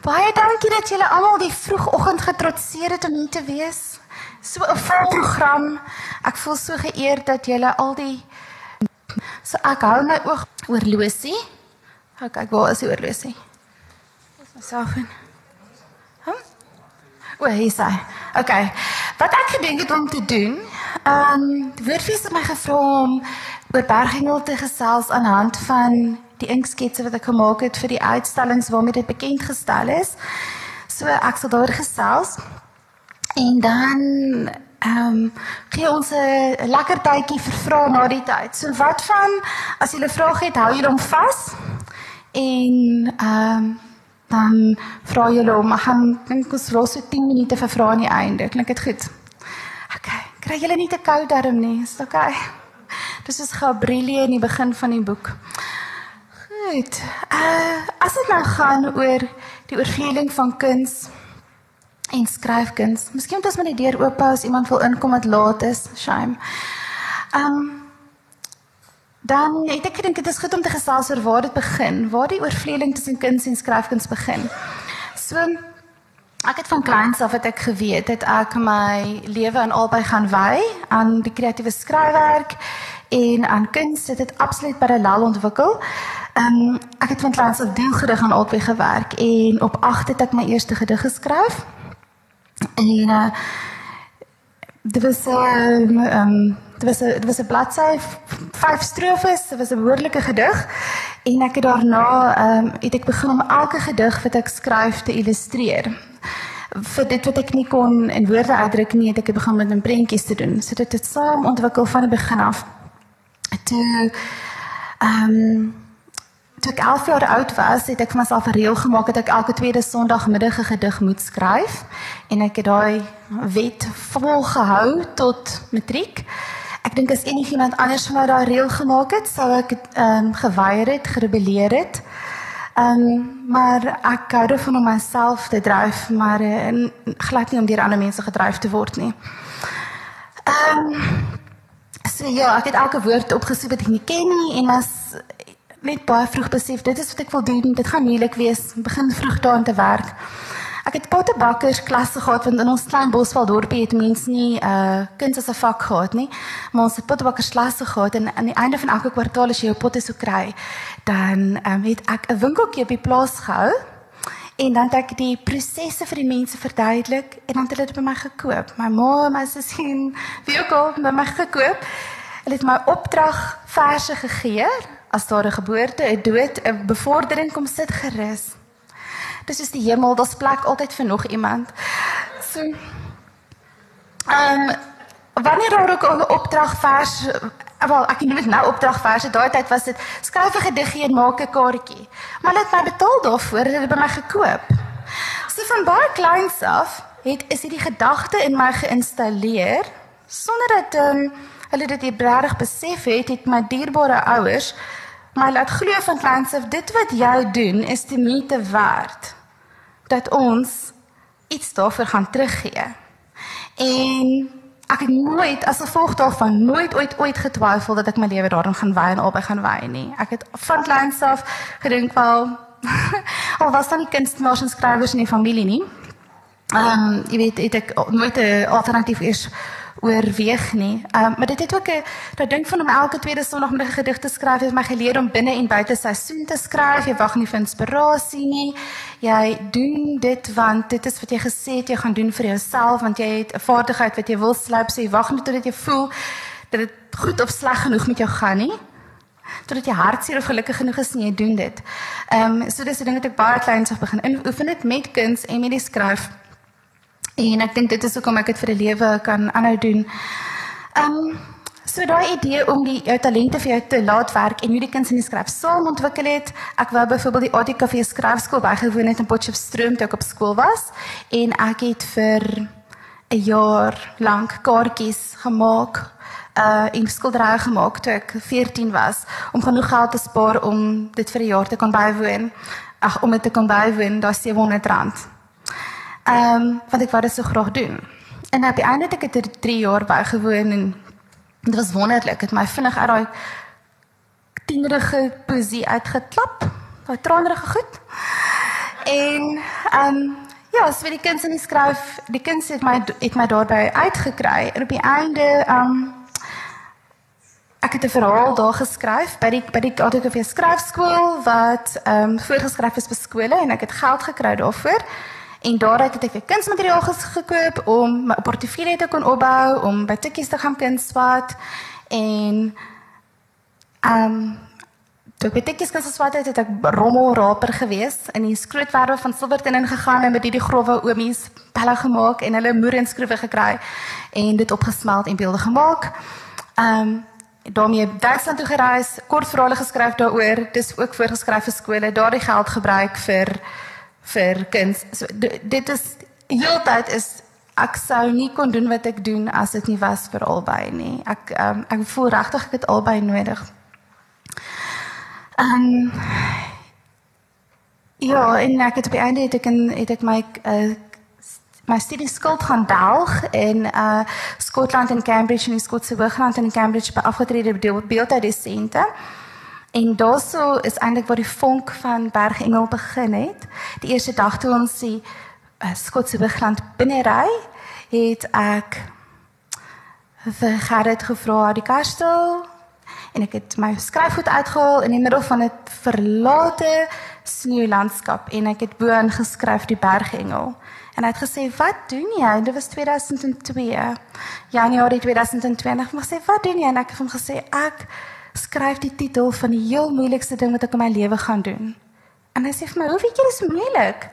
Baie dankie dat julle almal die vroegoggend getrotseer het om hier te wees. So 'n vol program. Ek voel so geëerd dat julle al die So ek hou my oog oor Losie. Ek kyk waar is die oorlosie? Dis myself in. Hm? Hier is hy. Okay. Wat ek gedink het om te doen, ehm um, woordfees het my gevra om oor Berghengel te gesels aan hand van die inksketse wat ek gemaak het vir die uitstallings waarmee dit bekend gestel is. So ek sal daar gesels. En dan ehm um, gee ons 'n lekker tydjie vir vrae na die tyd. So wat van as jy 'n vraag het, hou jy hom vas. En ehm um, dan vra jy hom, ek gaan dink ons los so 10 minute vir vrae aan die einde. Klink dit goed? OK. Kry julle nie te koud daarom nie. Is OK. Dis is Gabrielie in die begin van die boek. Goed. Uh as dit nou gaan oor die oorveling van kuns en skryfkuns. Miskien moet ons maar die deur oop hou as iemand wil inkom wat laat is. Shame. Um dan ek dink dit is goed om te gesels oor waar dit begin, waar die oorvleeling tussen kuns en skryfkuns begin. So ek het van kleins af het ek geweet dat ek my lewe aan albei gaan wy aan die kreatiewe skryfwerk en aan kuns het dit absoluut parallel ontwikkel. Ehm um, ek het van kleins af deelgedig aan albei gewerk en op 8 het ek my eerste gedig geskryf. En uh, dit was 'n um, um, dit was 'n dit was 'n bladsy vyf strofes, dit was 'n behoorlike gedig en ek het daarna ehm um, het ek begin om elke gedig wat ek skryf te illustreer vir dit wat ek nie kon in woorde uitdruk nie, het ek begin met 'n prentjies te doen. So dit het saam ontwikkel van die begin af. Toe ehm um, toe ek 11 jaar oud was, het ek vir myself 'n reël gemaak dat ek elke tweede Sondagmiddag 'n gedig moet skryf en ek het daai wet volgehou tot matriek. Ek dink as enigiemand anders vir my daai reël gemaak het, sou ek ehm um, geweier het, gerebelleer het. Ehm um, maar ek hou daarvan om myself te dryf, maar uh, glad nie om deur ander mense gedryf te word nie. Ehm um, so ja, ek het elke woord opgesoek wat ek nie ken nie en as net baie vroeg besef dit is wat ek wil doen, dit gaan moeilik wees, begin vroeg daaraan te werk. Ek het pottebakkers klasse gehad want in ons klein Bosval dorpie het mense nie uh kuns as 'n vak gehad nie. Maar ons het pottebakkers klasse gehad en aan die einde van elke kwartaal as jy jou potte sou kry, dan um, het ek 'n winkeltjie op die plaas gehou en dan het ek die prosesse vir die mense verduidelik en dan het hulle dit by my gekoop. My ma, my sussie, wie ook al by my gekoop. Hulle het my opdrag verse gegee as daar 'n geboorte, 'n dood, 'n bevordering kom sit gerus. Dis is die hemel, daar's plek altyd vir nog iemand. So Ehm um, wanneer daar ook 'n opdrag vers wel ek het nou opdrag verse daai tyd was dit skryf 'n gediggie en maak 'n kaartjie. Maar het my betaal daarvoor, hulle het by my gekoop. So van baie kleins af het is hierdie gedagte in my geïnstalleer sonder dat um, hulle dit regtig besef het, het my dierbare ouers my laat glo van kleins af dit wat jy doen is die moeite werd dat ons iets daarvoor gaan teruggee. En ek het nooit as gevolg daarvan nooit ooit ooit getwyfel dat ek my lewe daarin gaan wy en albei gaan wy nie. Ek het van kleins af gedink wel al was dan nie kunstenaars en skrywers in die familie nie. Ehm um, jy weet het ek nooit 'n alternatief is oorweeg nie. Ehm um, maar dit het ook 'n dat ding van om elke tweede Sondagmiddag 'n gedig te skryf het my geleer om binne en buite seisoen te skryf. Jy wag nie vir inspirasie nie. Jy doen dit want dit is wat jy gesê het jy gaan doen vir jouself want jy het 'n vaardigheid wat jy wil slyp, so jy wag net totdat jy voel dat dit goed of sleg genoeg met jou gaan nie totdat jy hartseer of gelukkig genoeg is en jy doen dit. Ehm um, so dis 'n ding wat ek baie kleins af begin oefen dit met kuns en met die skryf. En ek dink dit is hoekom ek dit vir 'n lewe kan aanhou doen. Ehm um, so daai idee om die jou talente vir jou te laat werk en hoe die kinders in die skryf saam ontwikkel het. Ek wou byvoorbeeld die ATKV skryfskool bygewoon het in Potchefstroom toe ek op skool was en ek het vir 'n jaar lank kaartjies gemaak uh in skilderye gemaak toe ek 14 was om genoeg geld te spaar om dit vir 'n jaar te kan bywoon. Ag om dit te kan bywoon, daar's 700 rand. Ehm um, wat ek wou dit so graag doen. En op die einde het ek dit 3 jaar bygewoon en dit was wonderlik. Het my vinnig uit daai tienerige poesie uitgeklap. Daai tranerige goed. En ehm um, ja, so die kinders in die skryf, die kinders het my het my daarby uitgekry en op die einde ehm um, ek het 'n verhaal daar geskryf by die by die ATKV skryfskool wat ehm um, voorgeskryf is vir skole en ek het geld gekry daarvoor. En daaruit het ek weer kunsmateriaal gekoop om my portefeulje te kon opbou, om by tikkies te gaan kunsvat en ehm um, toe ek by tikkies kunsvat het, het ek rommelraper gewees in die skrootwerwe van Silverton ingegaan en met hierdie grouwe oomies pelle gemaak en hulle moerenskroewe gekry en dit opgesmelt en beelde gemaak. Ehm um, daarmee Duitsland toe gereis, kort verhale geskryf daaroor, dis ook voorgeskryf vir skole, daardie geld gebruik vir vir kuns. So, dit is heeltyd is ek sou nie kon doen wat ek doen as dit nie was vir albei nie. Ek um, ek voel regtig ek het albei nodig. Ehm um, Ja, en ek het op die einde het ek in het ek my uh, my studie skuld gaan delg in uh Skotland en Cambridge in die Skotse Hoogland in Cambridge by afgetrede beeldhoudsentrum. En daarso is eintlik waar die vonk van Bergengel begin het. Die eerste dag toe ons die uh, Skotse Hoogland binne ry, het ek vir Gerrit gevra die kastel en ek het my skryfgoed uitgehaal in die middel van 'n verlate sneeulandskap en ek het bo ingeskryf die Bergengel. En hy het gesê, "Wat doen jy?" Dit was 2002. Januarie 2020. Maar sê, "Wat doen jy?" En ek het hom gesê, "Ek skryf die titel van die heel moeilikste ding wat ek in my lewe gaan doen." En hy sê vir my, "Hoe weet jy dit is moeilik?"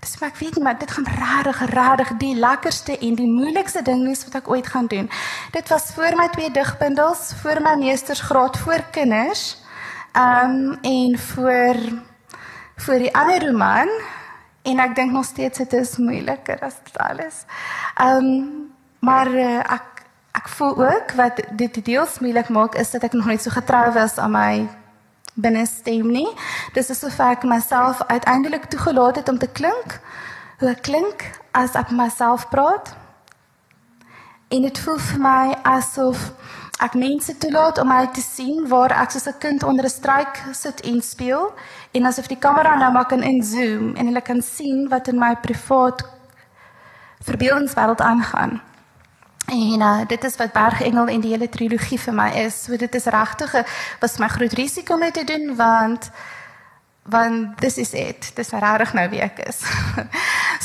Dis maar ek weet nie, maar dit gaan regtig regtig die lekkerste en die moeilikste ding wees wat ek ooit gaan doen. Dit was vir my twee digbundels, vir my meestersgraad vir kinders. Ehm um, en vir vir die ander roman En ek dink nog steeds dit is moeiliker as dit alles. Ehm um, maar uh, ek ek voel ook wat dit deels moeilik maak is dat ek nog net so getrou was aan my binnestem nie. Dis is soos ek myself uiteindelik toegelaat het om te klink. Hoe ek klink as ek myself praat. En dit voel vir my asof ek mense toelaat om my te sien waar ek soos 'n kind onder 'n struik sit en speel en asof die kamera nou maar kan inzoom en hulle kan sien wat in my privaat verbeeldingswêreld aangaan. En uh, dit is wat Bergengel en die hele trilogie vir my is. So dit is regtig 'n was my groot risiko om dit te doen want want dis is dit. Dis regtig nou wie ek is.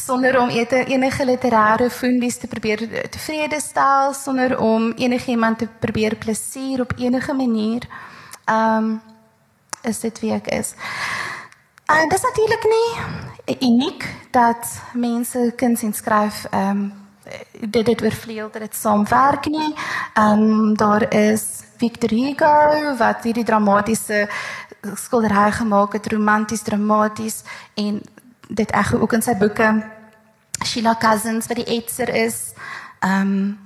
sonder om enige literêre fundies te probeer tevrede stel, sonder om enigiemand te probeer plesier op enige manier. Um, is dit wie ek is. En dis natuurlik nie uniek dat mense kuns en skryf um, dit dit oorvleuel dat dit saamwerk nie. Ehm um, daar is Victor Hugo wat hierdie dramatiese skildery gemaak het, romanties, dramaties en dit eg ook in sy boeke. Sheila Cousins wat die etser is. Ehm um,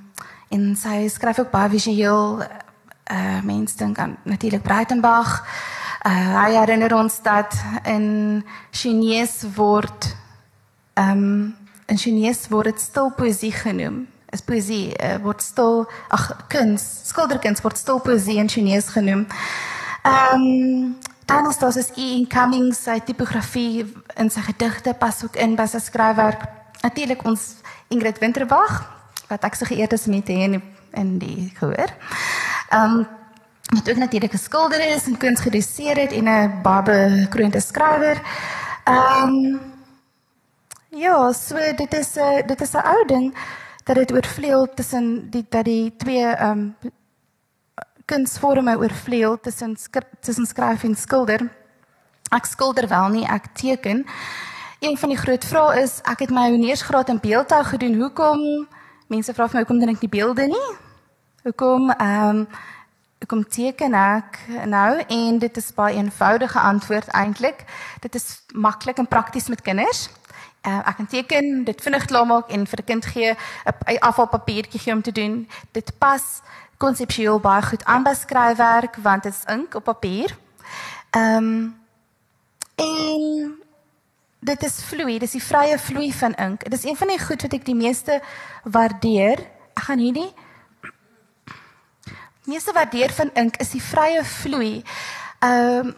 en sy skryf ook baie visueel uh mense dink aan natuurlik Breitenberg. Uh hy herinner ons dat in Chinese word ehm um, in Chinese word dit stil poesie genoem. Is poesie uh, word stil ag kuns, skilderkuns word stil poesie in Chinese genoem. Ehm um, dan is daar is E. Cummings sy tipografie in sy gedigte pas ook in by sy skryfwerk. Natuurlik ons Ingrid Winterbach wat ek so geëerd is met hier in die, in die gehoor. Ehm um, wat ook natuurlik 'n skilder is en kuns gedoseer het en 'n baie bekroonde skrywer. Ehm um, ja, so dit is 'n uh, dit is 'n ou ding dat dit oorvleuel tussen die dat die twee ehm um, kunsvorme oorvleuel tussen tussen skryf en skilder. Ek skilder wel nie, ek teken. Een van die groot vrae is, ek het my honeursgraad in beeldhou gedoen. Hoekom? Mense vra vir my hoekom doen ek nie beelde nie? Hoekom ehm um, hoekom teken ek nou? En dit is baie eenvoudige antwoord eintlik. Dit is maklik en prakties met kinders. Uh, ek kan teken, dit vinnig klaarmaak en vir 'n kind gee 'n afvalpapiertjie gee om te doen. Dit pas konseptueel baie goed aan by skryfwerk want dit is ink op papier. Ehm um, en dit is vloei, dis die vrye vloei van ink. Dit is een van die goed wat ek die meeste waardeer. Ek gaan hierdie meeste waardeer van ink is die vrye vloei. Ehm um,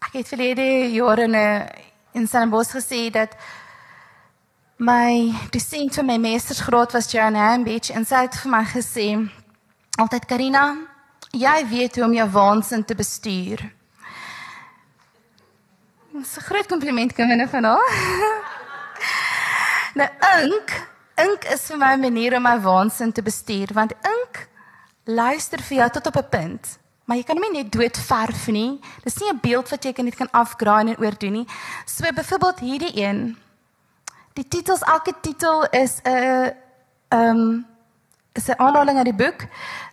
ek het verlede jare in 'n in Stellenbosch gesê dat my dosent vir my meestersgraad was Joanne Hambidge en sy het vir my gesê altyd Karina, jy weet hoe om jou waansin te bestuur. Dit is 'n groot kompliment kom binne van haar. nou ink, ink is vir my 'n manier om my waansin te bestuur want ink luister vir jou tot op 'n punt. Maar jy kan hom nie net dood verf nie. Dis nie 'n beeld wat jy net kan afgraai en oordoen nie. So byvoorbeeld hierdie een Die titels elke titel is 'n ehm um, is 'n aanhaling uit die boek.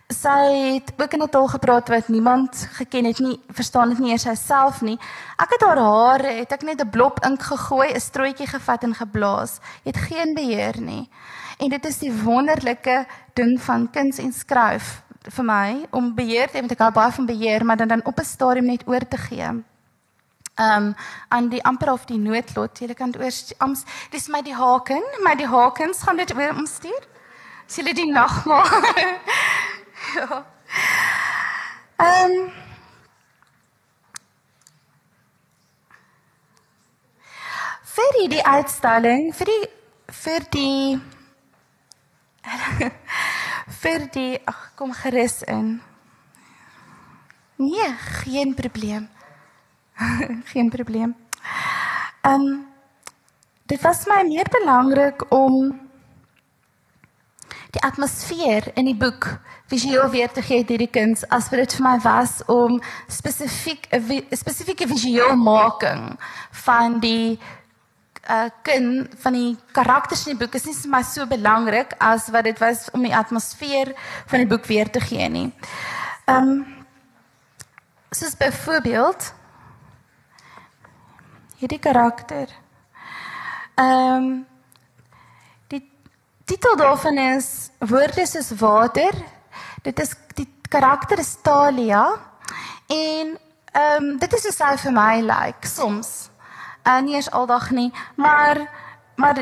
Sy het ook in 'n taal gepraat wat niemand geken het nie, verstaan dit nie eers haarself nie. Ek het haar hare, het ek net 'n blop ink gegooi, 'n strooitjie gevat en geblaas. Jy het geen beheer nie. En dit is die wonderlike ding van kuns en skryf vir my om beheer te hê, want ek hou baie van beheer, maar dan dan op 'n stadium net oor te gee um, aan die amper of die noodlot. Jy kan oor ams dis my die haken, my die hakens gaan dit oor omstuur. Jy die nagmaal? ja. Ehm um, vir die uitstalling, vir die vir die vir die ag kom gerus in. Nee, geen probleem. Geen probleem. Ehm um, dit was my meer belangrik om die atmosfeer in die boek visueel weer te gee deur die kuns as wat dit vir my was om spesifiek 'n spesifieke visueel making van die uh kun van die karakters in die boek is nie vir my so belangrik as wat dit was om die atmosfeer van die boek weer te gee nie. Ehm um, soos byvoorbeeld hierdie karakter. Ehm um, die titel daarvan is Woorde soos water. Dit is die karakter is Talia en ehm um, dit is hoe sy vir my lyk like, soms. Uh, nie eens aldag nie, maar maar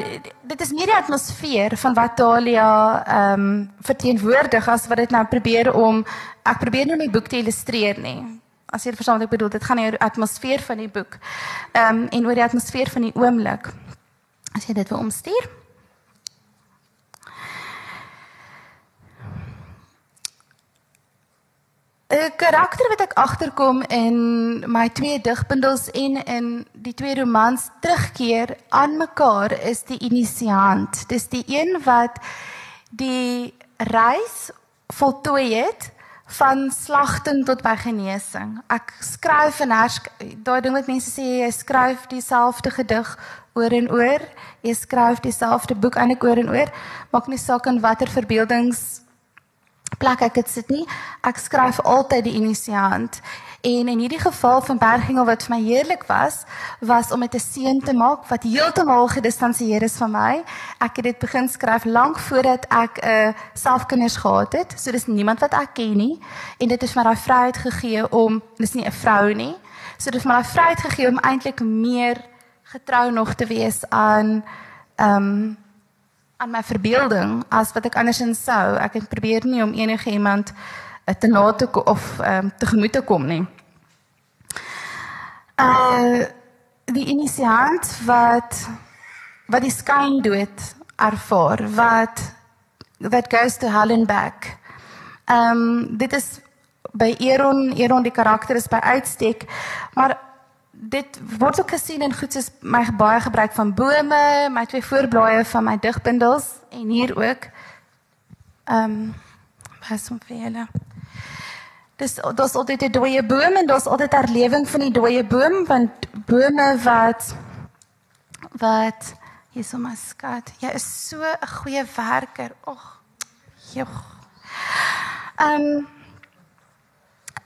dit is meer die atmosfeer van wat Talia ehm um, verteenwoordig as wat dit nou probeer om ek probeer nou my boek te illustreer nie as jy verstaan wat ek bedoel, dit gaan oor die atmosfeer van die boek. Ehm um, en oor die atmosfeer van die oomblik. As jy dit wil omstuur. 'n karakter wat ek agterkom in my twee digbundels en in die twee romans terugkeer aan mekaar is die inisiant. Dis die een wat die reis voltooi het van slagting tot by genesing. Ek skryf en daai ding wat mense sê jy skryf dieselfde gedig oor en oor, jy skryf dieselfde boek eintlik oor en oor, maak nie saak in watter verbeeldings plek ek dit sit nie. Ek skryf altyd die inisiant En in hierdie geval van Bergingel wat vir my heerlik was, was om dit 'n seën te maak wat heeltemal gedistansieer is van my. Ek het dit begin skryf lank voordat ek 'n uh, selfkinders gehad het. So dis niemand wat ek ken nie en dit het my daai vryheid gegee om dis nie 'n vrou nie. So dit het my daai vryheid gegee om eintlik meer getrou nog te wees aan ehm um, aan my verbeelding as wat ek andersins sou. Ek het probeer nie om enige iemand eh, te na te of ehm um, tegemoet te kom nie. Uh die inisiant wat wat die skyn dood ervaar wat wat goes to hell and back. Ehm um, dit is by Eron, Eron die karakter is by uitstek, maar dit word ook gesien in goed soos my baie gebruik van bome, my twee voorblaaie van my digbundels en hier ook ehm um, pas om vir julle. Dis daar's altyd 'n dooie boom en daar's altyd herlewing van die dooie boom want bome wat wat hier so my skat. Jy is so 'n goeie werker. Ag. Jogg. Ehm um,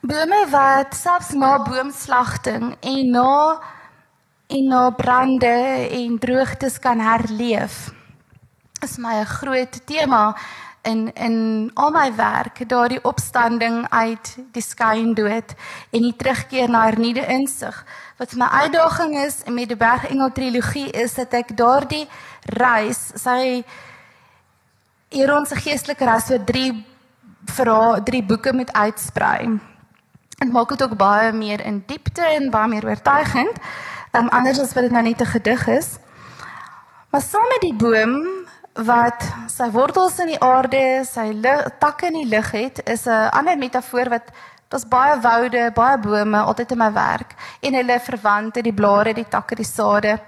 bome wat selfs na boomslagting en na en na brande en droogtes kan herleef. Is my 'n groot tema in in al my werk daardie opstanding uit die skyn dood en die terugkeer na hernieude insig wat my uitdaging is met die bergengel trilogie is dat ek daardie reis sy hier ons geestelike reis so drie vir drie boeke met uitsprei. En maak dit ook baie meer in diepte en baie meer oortuigend um, anders as wat dit nou net 'n gedig is. Maar saam met die boom wat sy wortels in die aarde, sy takke in die lug het, is 'n ander metafoor wat daar's baie woude, baie bome altyd in my werk en hulle verwante, die blare, die takke, die sade,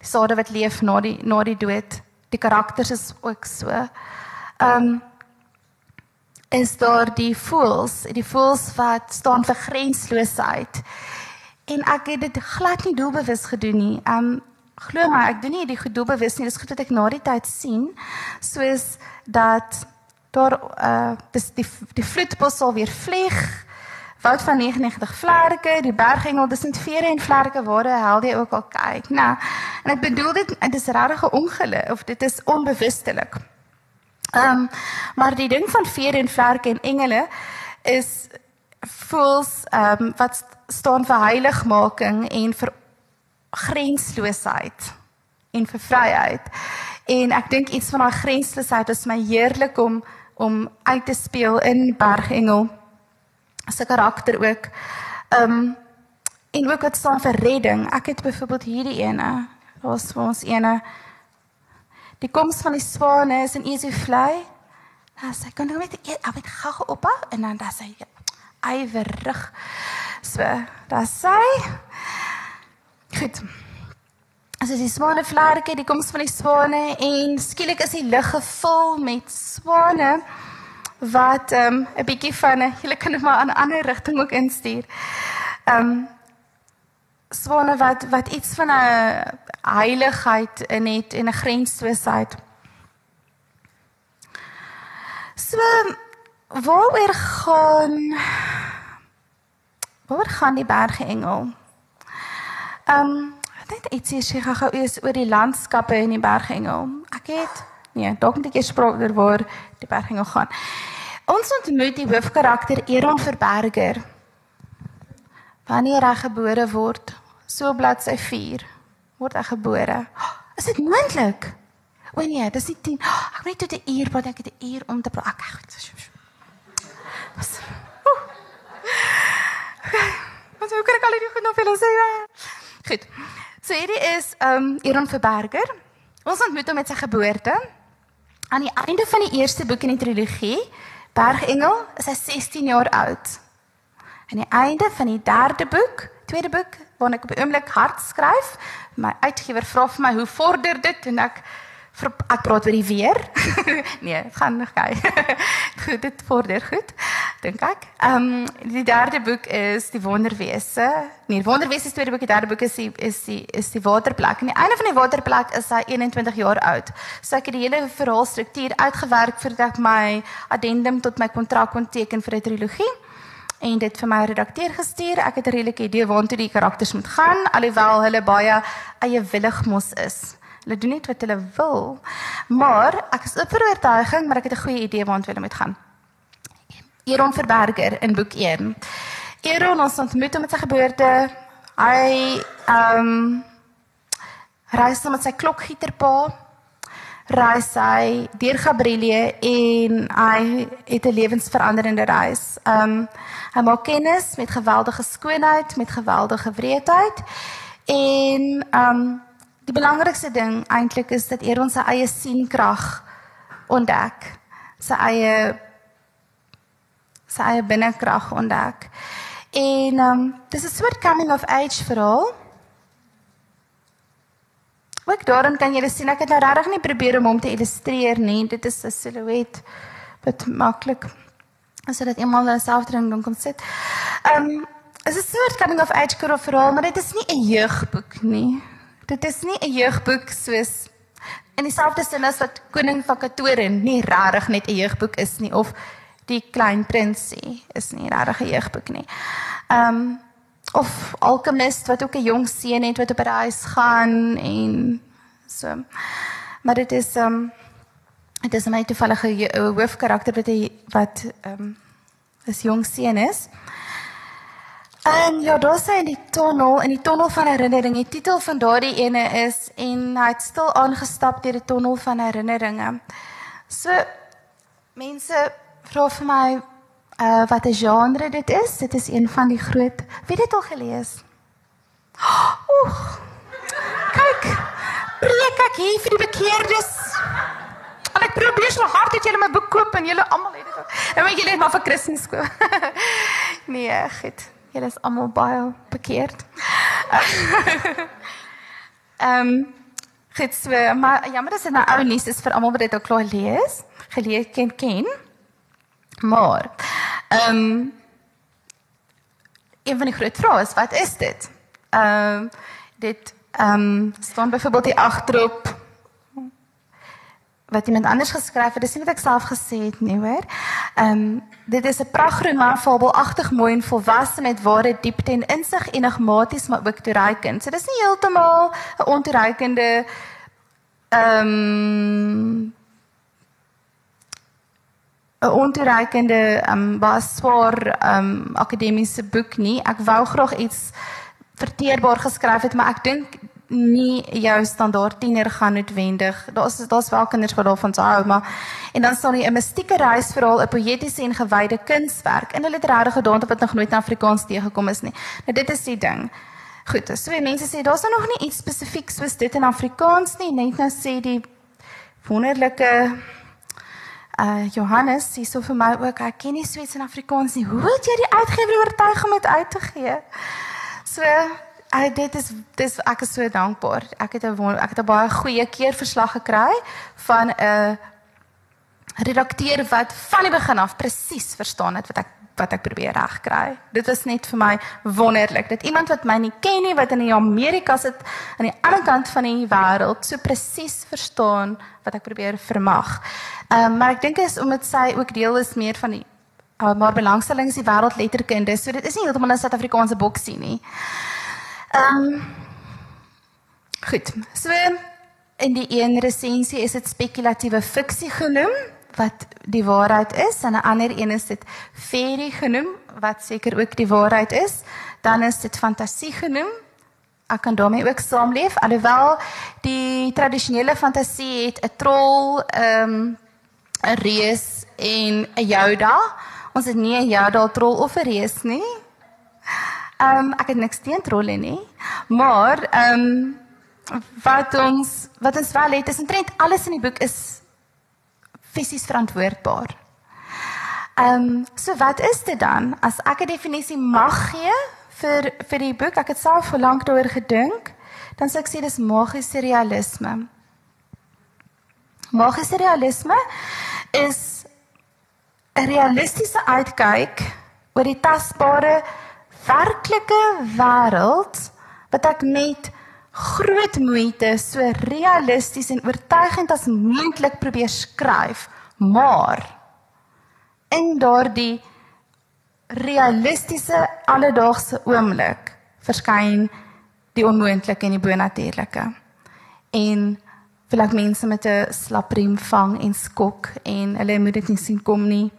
die sade wat leef na die na die dood. Die karakters is ook so. Ehm um, is daar die voels, die voels wat staan vir grensloosheid. En ek het dit glad nie doelbewus gedoen nie. Um glo my, ek doen nie die doelbewus nie. Dis goed dat ek na die tyd sien soos dat daar uh dis die die vloedbos sal weer vlieg. Woud van 99 vlerke, die bergengel, dis net vere en vlerke waar hy hel jy ook al kyk. Nou, en ek bedoel dit dis regtig 'n ongeluk of dit is onbewustelik. Ehm um, maar die ding van vere en vlerke en engele is voels ehm um, wat staan vir heiligmaking en vir grensloosheid en vir vryheid. En ek dink iets van daai grensloosheid is my heerlik om om uit te speel in Bergengel se karakter ook. Ehm um, en ook wat staan vir redding. Ek het byvoorbeeld hierdie ene. Daar's vir ons ene Die koms van die swane is in vlei. Dan sê kan jy net ek het gou op en dan dan sê ywerig. So, dan sê Goed. As jy swane vlerke, die koms van die swane en skielik is die lug gevul met swane wat ehm um, 'n bietjie van jy kan maar aan 'n ander rigting ook instuur. Ehm um, swane wat wat iets van 'n heiligheid in het en 'n grensloosheid. So waaroor gaan waaroor gaan die berge engel? Ehm um, net ietsie sê gou eers oor die landskappe in die berge engel. Ek het nee, dalk net 'n gesprek oor waar die berge engel gaan. Ons ontmoet die hoofkarakter Eron Verberger. Wanneer hy gebore word, so bladsy 4 word ek gebore. Is dit moontlik? O nee, dis nie 10. Ek moet net tot 'n uur, want ek het 'n uur om te praat. Ek goed. Was. Wat sou ek al hierdie goed nog wil sê? Goed. So hierdie is ehm um, Eron Verberger. Ons ontmoet hom met sy geboorte. Aan die einde van die eerste boek in die trilogie, Bergengel, is hy 16 jaar oud. Aan die einde van die derde boek, tweede boek, waarna ek op die oomblik hard skryf. My uitgewer vra vir my hoe vorder dit en ek vir ek praat oor die weer. nee, dit gaan nog gou. goed, dit vorder goed. Dink ek. Ehm um, die derde boek is die wonderwese. Nee, wonderwese is tweede boek, die derde boek is die is die is die waterplek. En die einde van die waterplek is hy 21 jaar oud. So ek het die hele verhaalstruktuur uitgewerk voordat ek my addendum tot my kontrak kon teken vir 'n trilogie en dit vir my redakteur gestuur. Ek het 'n redelike idee waartoe die karakters moet gaan, alhoewel hulle baie eie willig mos is. Hulle doen net wat hulle wil. Maar ek is op oortuiging, maar ek het 'n goeie idee waartoe hulle moet gaan. Eron Verberger in boek 1. Eron ons ontmoet hom met sy geboorte. Hy ehm um, reis met sy klokgieterpa reis hy deur Gabrielie en hy het 'n lewensveranderende reis. Um hy maak kennis met geweldige skoonheid, met geweldige wreedheid en um die belangrikste ding eintlik is dat eer ons sy eie sienkrag ontdek, sy eie sy eie binnekrag ontdek. En um dis 'n soort coming of age verhaal. Ook daarin kan jy sien ek het nou regtig nie probeer om hom te illustreer nie. Dit is 'n silhouet wat maklik as dit eenmal in selfdring dan kon sit. Ehm um, is 'n soort coming of age verhaal, maar dit is nie 'n jeugboek nie. Dit is nie 'n jeugboek soos in dieselfde sin as wat Koning van Katoren nie regtig net 'n jeugboek is nie of Die Klein Prinsie is nie regtig 'n jeugboek nie. Ehm um, of alkemist wat ook 'n jong seun het wat op 'n reis gaan en so. Maar dit is ehm um, dit is 'n baie toevallige hoofkarakter wat hy wat ehm um, is jong seun is. En ja, daar sê in die tonnel, in die tonnel van herinnering, die titel van daardie ene is en hy het stil aangestap deur die tonnel van herinneringe. So mense vra vir my uh wat 'n genre dit is. Dit is een van die groot. Wie het dit al gelees? Oeg. Kyk. preek ek hier vir die bekeerdes. En ek probeer so hard dat julle my boek koop en julle almal het dit. En weet julle het maar vir Christus koop. nee, goed. Julle is almal baie bekeerd. Ehm Goed so, maar jammer dis nou ou nuus is vir almal wat dit al klaar lees, gelees ken ken. Maar ehm um, een van die groot vrae is wat is dit? Ehm um, dit ehm um, staan byvoorbeeld die agterop wat iemand anders geskryf het, dis nie wat ek self gesê het nie, hoor. Ehm um, dit is 'n pragroman fabelagtig mooi en volwasse met ware diepte en insig enigmaties maar ook toereikend. So dis nie heeltemal 'n ontoereikende ehm um, 'n ontoereikende ehm um, baie swaar ehm um, akademiese boek nie. Ek wou graag iets verteerbaar geskryf het, maar ek dink nie jou standaard tiener gaan noodwendig. Daar's daar's wel kinders wat daarvan hou, maar en dan sal jy 'n mystieke reisverhaal, 'n poëtiese en gewyde kunswerk in 'n literêre gedaante wat nog nooit in Afrikaans teëgekom is nie. Nou dit is die ding. Goed, so mense sê daar's nog nie iets spesifiek soos dit in Afrikaans nie, net nou sê die wonderlike uh Johannes sê so vir my ook ek ken nie Sweeds en Afrikaans nie. Hoe het jy die uitgewer oortuig om dit uit te gee? So uh, dit is dis ek is so dankbaar. Ek het 'n ek het 'n baie goeie keerverslag gekry van 'n uh, redakteur wat van die begin af presies verstaan het wat ek wat ek probeer regkry. Dit was net vir my wonderlik. Dit iemand wat my nie ken nie, wat in Amerika sit aan die ander kant van die wêreld, so presies verstaan wat ek probeer vermag. Ehm um, maar ek dink is omdat sy ook deel is meer van die uh, maar belangstelling is die wêreldletterkunde. So dit is nie heeltemal 'n Suid-Afrikaanse boksie nie. Ehm um, Goed. So in die een resensie is dit spekulatiewe fiksie genoem wat die waarheid is en 'n ander een is dit fairy genoem wat seker ook die waarheid is. Dan is dit fantasie genoem. Ek kan daarmee ook saamleef alhoewel die tradisionele fantasie het 'n trol, ehm um, 'n reus en 'n Yoda. Ons het nie 'n Yoda trol of 'n reus nie. Ehm um, ek het niks teen trolle nie. Maar ehm um, wat ons wat ons wel het is intrent alles in die boek is fisies verantwoordbaar. Ehm um, so wat is dit dan as ek 'n definisie mag gee vir vir die boek? Ek het self vir lank daaroor gedink. Dan sou ek sê dis magiese realisme. Magiese realisme is 'n realistiese uitkyk oor die tasbare werklike wêreld wat ek met groot moeite so realisties en oortuigend as moontlik probeer skryf, maar in daardie realistiese alledaagse oomblik verskyn die onmoontlike en die bonatuurlike. En vir laat mense met 'n slapriem vang en skok en hulle moet dit nie sien kom nie.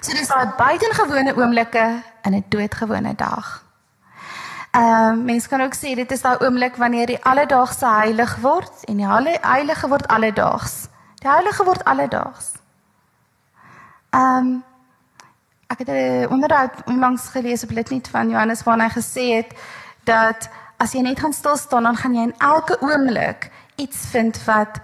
So dis daai buitengewone oomblikke in 'n doodgewone dag. Ehm uh, mense kan ook sê dit is daai oomblik wanneer die alledaagse heilig word en die heilige word alledaags. Die heilige word alledaags. Ehm um, ek het 'n onderhoud onlangs gelees op Litnet van Johannes waar hy gesê het dat as jy net gaan stil staan dan gaan jy in elke oomblik iets vind wat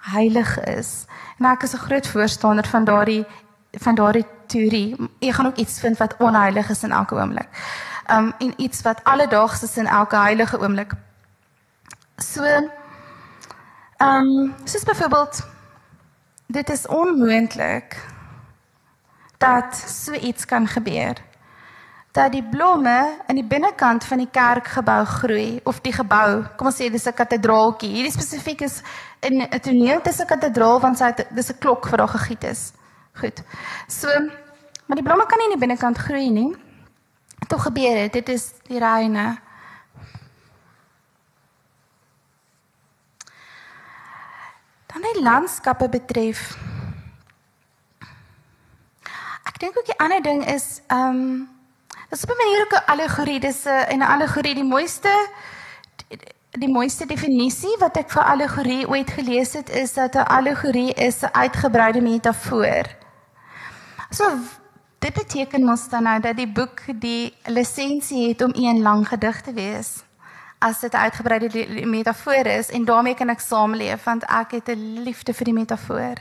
heilig is. En ek is 'n groot voorstander van daardie van daardie teorie. Jy gaan ook iets vind wat onheilig is in elke oomblik. Um en iets wat alledaags is in elke heilige oomblik. So um soos byvoorbeeld dit is onmoontlik dat so iets kan gebeur dat die blomme in die binnekant van die kerkgebou groei of die gebou, kom ons sê dis 'n kathedraaltjie. Hierdie spesifiek is in 'n toneel tussen 'n kathedraal want sy dis 'n klok wat daar gegiet is. Goed. So, maar die blomme kan nie in die binnekant groei nie. Tog gebeur dit. Dit is die reine. Dan die landskappe betref. Ek dink ook die ander ding is ehm um, Dis op 'n manier ook 'n allegorie, dis 'n 'n allegorie die mooiste die, die mooiste definisie wat ek vir allegorie ooit gelees het is dat 'n allegorie is 'n uitgebreide metafoor. So dit beteken mos dan nou dat die boek die lisensie het om een lang gedig te wees. as dit 'n uitgebreide metafoor is en daarmee kan ek saamleef want ek het 'n liefde vir die metafoor.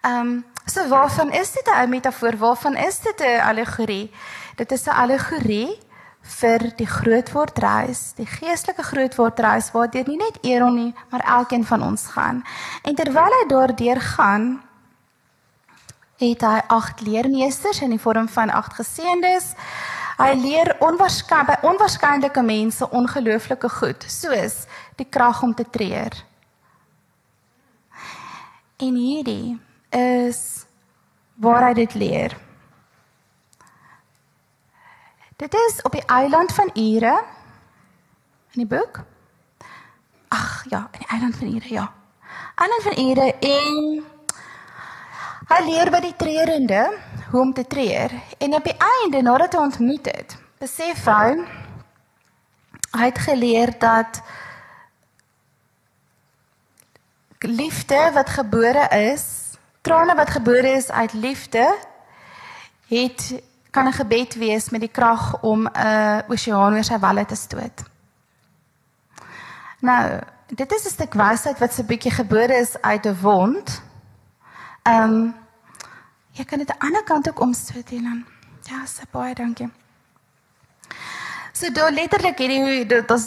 Ehm um, so waarvan is dit 'n metafoor? Waarvan is dit 'n allegorie? Dit is 'n allegorie vir die grootwordreis, die geestelike grootwordreis waardeur nie net Aaron nie, maar elkeen van ons gaan. En terwyl hy daardeur gaan, het hy agt leermeesters in die vorm van agt geseëndes. Hy leer onwaarskynlike onwaarskynlike mense ongelooflike goed, soos die krag om te treur. En hierdie is waar hy dit leer. Dit is op die eiland van Ure in die boek. Ag ja, in die eiland van Ure, ja. Eiland van Ure en Hy leer by die treurende hoe om te treur en op die einde nadat hy ontmoet het, besef hy hy het geleer dat liefde wat gebore is, trane wat gebore is uit liefde, het kan 'n gebed wees met die krag om 'n oseaan oor sy walle te stoot. Nou, dit is 'n stuk wysheid wat 'n bietjie gebore is uit 'n wond. Ehm um, jy kan dit aan die ander kant ook omstoot en dan ja, se baie dankie. So do letterlik hierdie dit is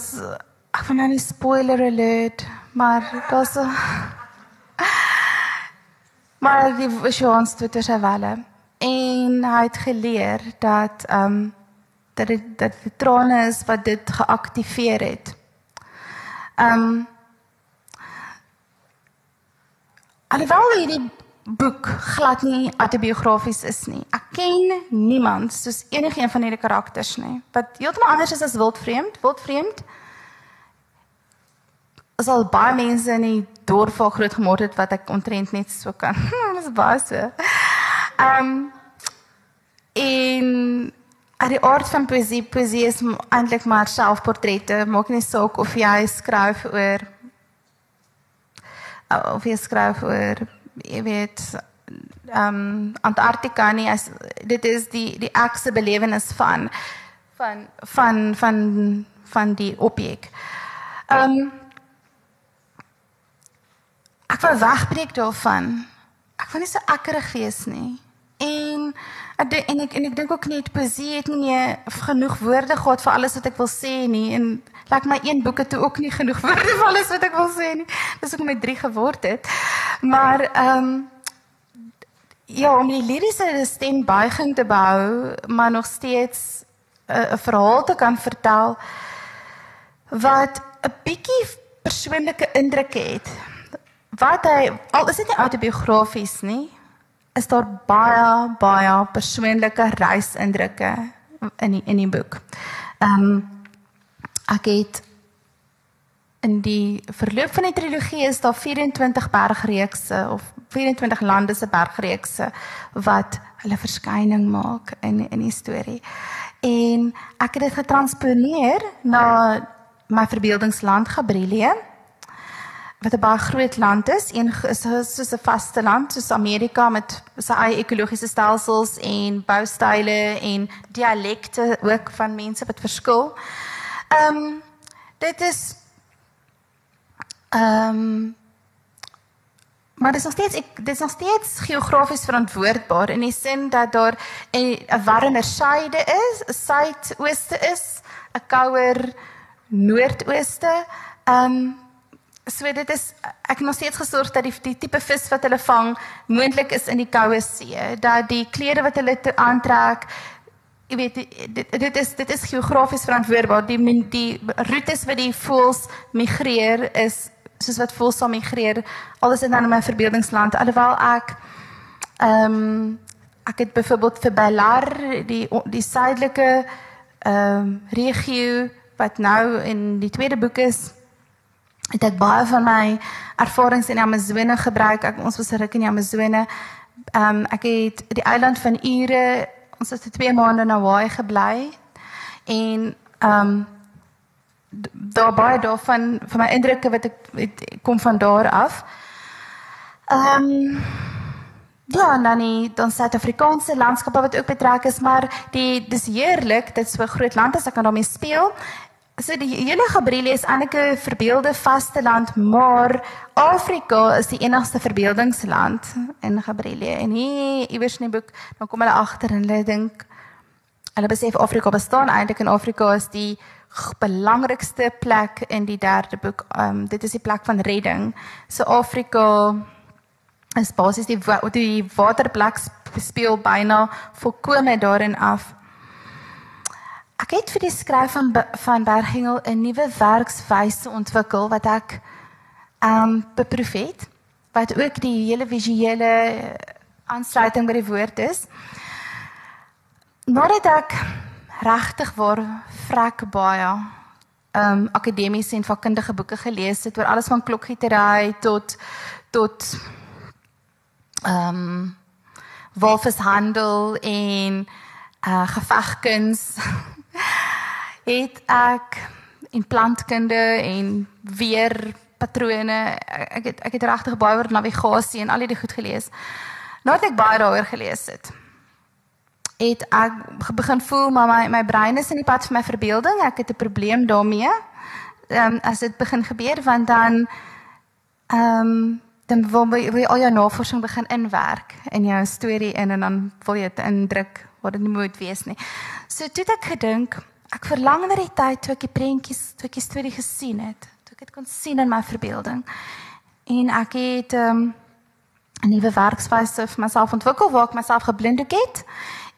ek van nou 'n spoiler alert, maar daar's maar die visions toe te sewale. En hy het geleer dat ehm um, dat dit dat die trane is wat dit geaktiveer het. Ehm um, Alhoewel hierdie boek glad nie autobiografies is nie. Ek ken niemand soos enigiemand van hierdie karakters nie. Wat heeltemal anders is as wildvreemd. Wildvreemd is al baie mense in die dorp waar groot geword het wat ek ontrent net so kan. Dit is baie so. Ehm um, in uit die aard van poesie, poesie is eintlik maar selfportrette. Maak nie saak of jy skryf oor of jy skryf oor jy weet ehm um, Antarktika nie as dit is die die ekse belewenis van van van van van die objek. Ehm um, ek wil wegbreek daarvan. Ek wil nie so akkerig wees nie. En en ek en ek dink ook net poesie het nie genoeg woorde gehad vir alles wat ek wil sê nie en laat my een boeke toe ook nie genoeg woorde vir alles wat ek wil sê nie. Dis ook met 3 geword het. Maar ehm um, ja, om die liriese stembuiging te behou, maar nog steeds 'n uh, verhaal te kan vertel wat 'n bietjie persoonlike indruk het. Wat hy al is dit nie autobiografies nie, is daar baie baie persoonlike reisindrukke in die, in die boek. Ehm um, ek het in die verloop van die trilogie is daar 24 bergreekse of 24 lande se bergreekse wat hulle verskyning maak in in die storie. En ek het dit getransponeer na my verbeeldingsland Gabrielie wat 'n baie groot land is, een soos 'n vaste land soos Amerika met sy eie ekologiese stelsels en boustyle en dialekte ook van mense wat verskil. Ehm um, dit is Ehm um, maar dit is nog steeds ek dit is nog steeds geografies verantwoordbaar in die sin dat daar 'n warmer syde is, 'n suidooste is, 'n kouer noordooste. Ehm um, so dit is ek nog steeds gesorg dat die die tipe vis wat hulle vang moontlik is in die koue see, dat die klere wat hulle aantrek Jy weet dit dit is dit is geografies verantwoordbaar. Die die roetes wat die voëls migreer is soos wat voel saam migreer alles in 'n verbeeldingsland alhoewel ek ehm um, ek het byvoorbeeld vir Belar die die suidelike ehm um, regio wat nou in die tweede boek is het ek baie van my ervarings in die Amazone gebruik ek ons was ruk in die Amazone ehm um, ek het die eiland van Ure ons het vir 2 maande in Hawaii gebly en ehm um, daar baie daarvan van my indrukke wat ek het, kom van daar af. Ehm um, ja, dan die dan Suid-Afrikaanse landskappe wat ook betrek is, maar die dis heerlik, dit is so 'n groot land as ek kan daarmee speel. So die hele Gabriele is eintlik 'n verbeelde vasteland, maar Afrika is die enigste verbeeldingsland in Gabriele. En hier iewers in die boek, dan kom hulle agter en hulle dink hulle besef Afrika bestaan eintlik en Afrika is die belangrikste plek in die derde boek. Um dit is die plek van redding. So Afrika is basies die die waterplek speel byna volkome daarin af. Ek het vir die skryf van van Berghengel 'n nuwe werkswyse ontwikkel wat ek ehm um, beproef het wat ook die hele visuele aansluiting by die woord is. Nadat ek regtig waar vrek baie ehm um, akademiese en vakkundige boeke gelees het oor alles van klokgietery tot tot ehm um, wolfshandel en uh gevegkuns het ek in plantkunde en weer patrone ek het ek het regtig baie oor navigasie en al die goed gelees. Nadat ek baie daaroor gelees het, het ek begin voel maar my my brein is in die pad vir my verbeelding. Ek het 'n probleem daarmee. Ehm um, as dit begin gebeur want dan ehm um, dan wil jy al jou navorsing begin inwerk in jou storie in en dan wil jy dit indruk wat dit nie moet wees nie. So toe het ek gedink Ek verlang na die tyd toe ek die prentjies, toe ek die storie gesien het, toe ek dit kon sien in my verbeelding. En ek het ehm, 'n um, nuwe werkswyse vir myself ontwikkel waar ek myself geblinddoek het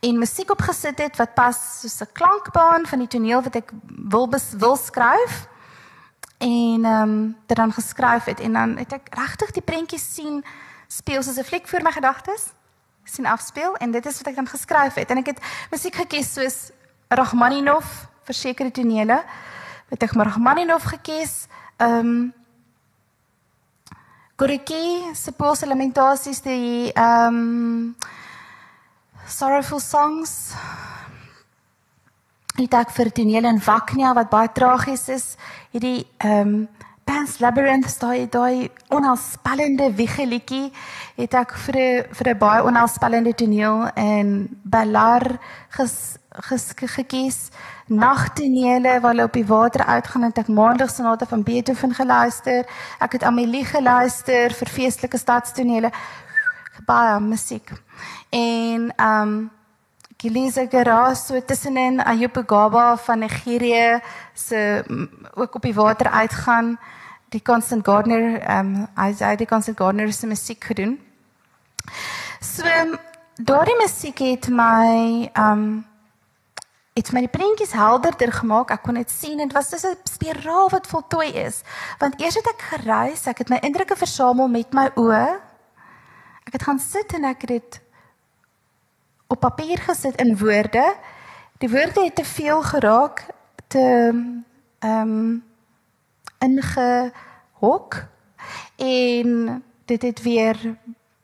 en musiek opgesit het wat pas soos 'n klankbaan van die toneel wat ek wil bes, wil skryf en ehm um, dit dan geskryf het en dan het ek regtig die prentjies sien speel soos 'n fliek voor my gedagtes sien afspeel en dit is wat ek dan geskryf het en ek het musiek gekies soos Rachmaninov vir sekere tonele. Het ek Rachmaninov gekies. Ehm um, Gorky se Poolse lamentasies die ehm um, Sorrowful Songs. Het ek vir tonele in Waknia wat baie tragies is, hierdie ehm um, Pan's Labyrinth daai daai onheilspellende wiegelietjie het ek vir 'n vir 'n baie onheilspellende toneel in Ballar ges gekies nagtonele waar hulle op die water uitgaan en ek maandag sonate van Beethoven geluister. Ek het Amelie geluister vir feestelike stadstonele. Baie musiek. En ehm um, Gilisa Garas so tussenin Ayub Gaba van Nigerië se ook op die water uitgaan. Die Constant Gardner ehm um, hy het die Constant Gardner se musiek gedoen. So daardie musiek het my ehm um, het my prentjies helderder gemaak. Ek kon dit sien en dit was soos 'n spiraal wat voltooi is. Want eers het ek gereis, ek het my indrukke versamel met my oë. Ek het gaan sit en ek het dit op papier gesit in woorde. Die woorde het te veel geraak te ehm um, ingehok en dit het weer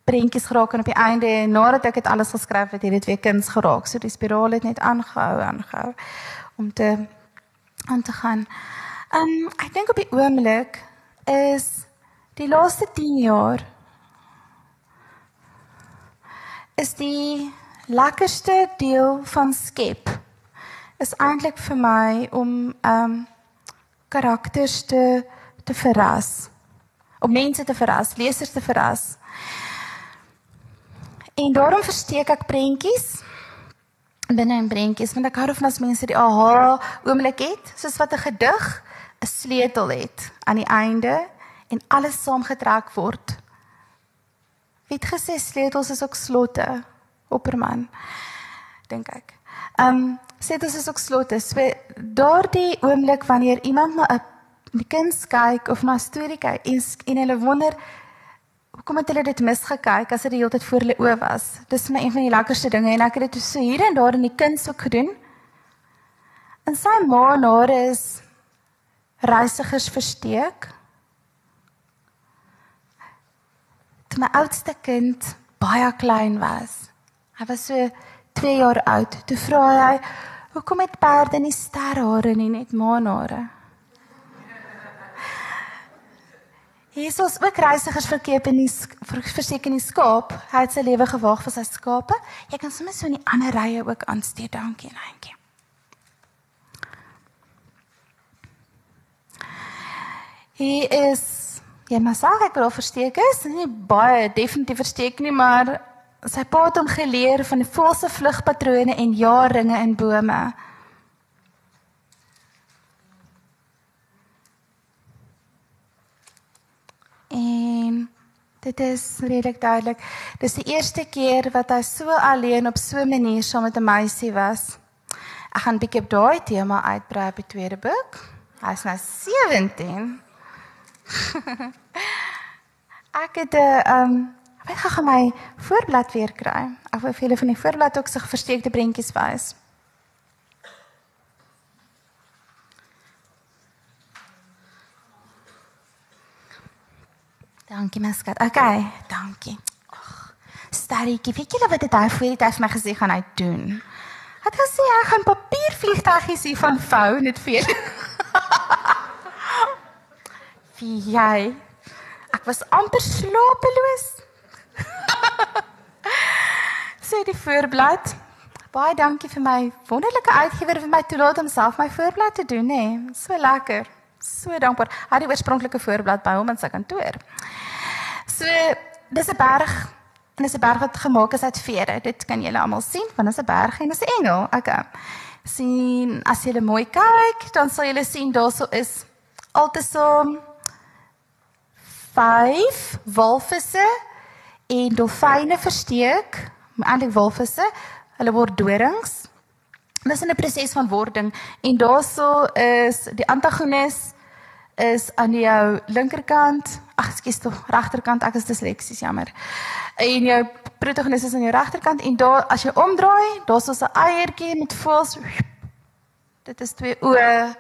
prentjies geraak en op die einde nadat ek dit alles geskryf het, het dit weer kuns geraak. So die spiraal het net aangehou, aangehou om te aan te gaan. Ehm um, ek dink op die oomblik is die laaste 10 jaar is die lekkerste deel van skep is eintlik vir my om ehm um, karakters te te verras. Om mense te verras, lesers te verras. En daarom versteek ek prentjies binne in prentjies want ek hou van as mense die aha oomblik het, soos wat 'n gedig 'n sleutel het aan die einde en alles saamgetrek word. Wie het gesê sleutels is ook slotte? Opperman. Dink ek. Ehm um, sleutels is ook slotte. So daardie oomblik wanneer iemand na 'n kind kyk of na 'n storie kyk en, en hulle wonder Hoekom het hulle dit misgekyk as dit die hele tyd voor hulle oë was? Dis my een van die lekkerste dinge en ek het dit so hier en daar in die kuns ook gedoen. En sy ma nare is reisigers versteek. Toe my oudste kind baie klein was. Hy was so 2 jaar oud. Toe vra hy, "Hoekom het perde nie sterhare nie, net maanare?" Jesus ook in die in skaap. Hy het sy lewe gewaag vir sy skape. Jy kan sommer so in die ander rye ook aansteek. Dankie en dankie. Hier is jy maar sê ek wil versteek is, nie baie definitief versteek nie, maar sy pa het hom geleer van die voëlse vlugpatrone en jaarringe in bome. En dit is redelik duidelik. Dis die eerste keer wat hy so alleen op so 'n manier saam met 'n meisie was. Ek gaan bietjie op daai tema uitbrei die tweede boek. Hy's nou 17. ek het 'n uh, ehm um, ek gaan my voorblad weer kry. Ek wil vir julle van die voorblad ook sig versteekte prentjies wys. Dankie my skat. Okay, dankie. Ag. Starretjie, weet jy wat dit hy voor die tyd vir my gesê gaan hy doen? Het gesê hy gaan papiervliegtuigies hier van vou net vir. Wie jy? Ek was amper slapeloos. Sê die voorblad. Baie dankie vir my wonderlike uitgewer vir my toelaat om self my voorblad te doen, hè. So lekker. So dankbaar. Hy het die oorspronklike voorblad by hom in sy kantoor. So dis 'n berg en dis 'n berg wat gemaak is uit vere. Dit kan julle almal sien, want dis 'n berg en dis 'n engel. Okay. sien as jy mooi kyk, dan sal jy sien daarso is altesaam 5 walvisse en dolfyne versteek. Eintlik walvisse, hulle word dorings. Dis 'n proses van wording en daarso is die antagonis is aan jou linkerkant. Ag, ekskuus tog, regterkant. Ek is disleksies, jammer. En jou protagonis is aan jou regterkant en daar as jy omdraai, daar's ons 'n eiertjie met voels. Dit is twee oë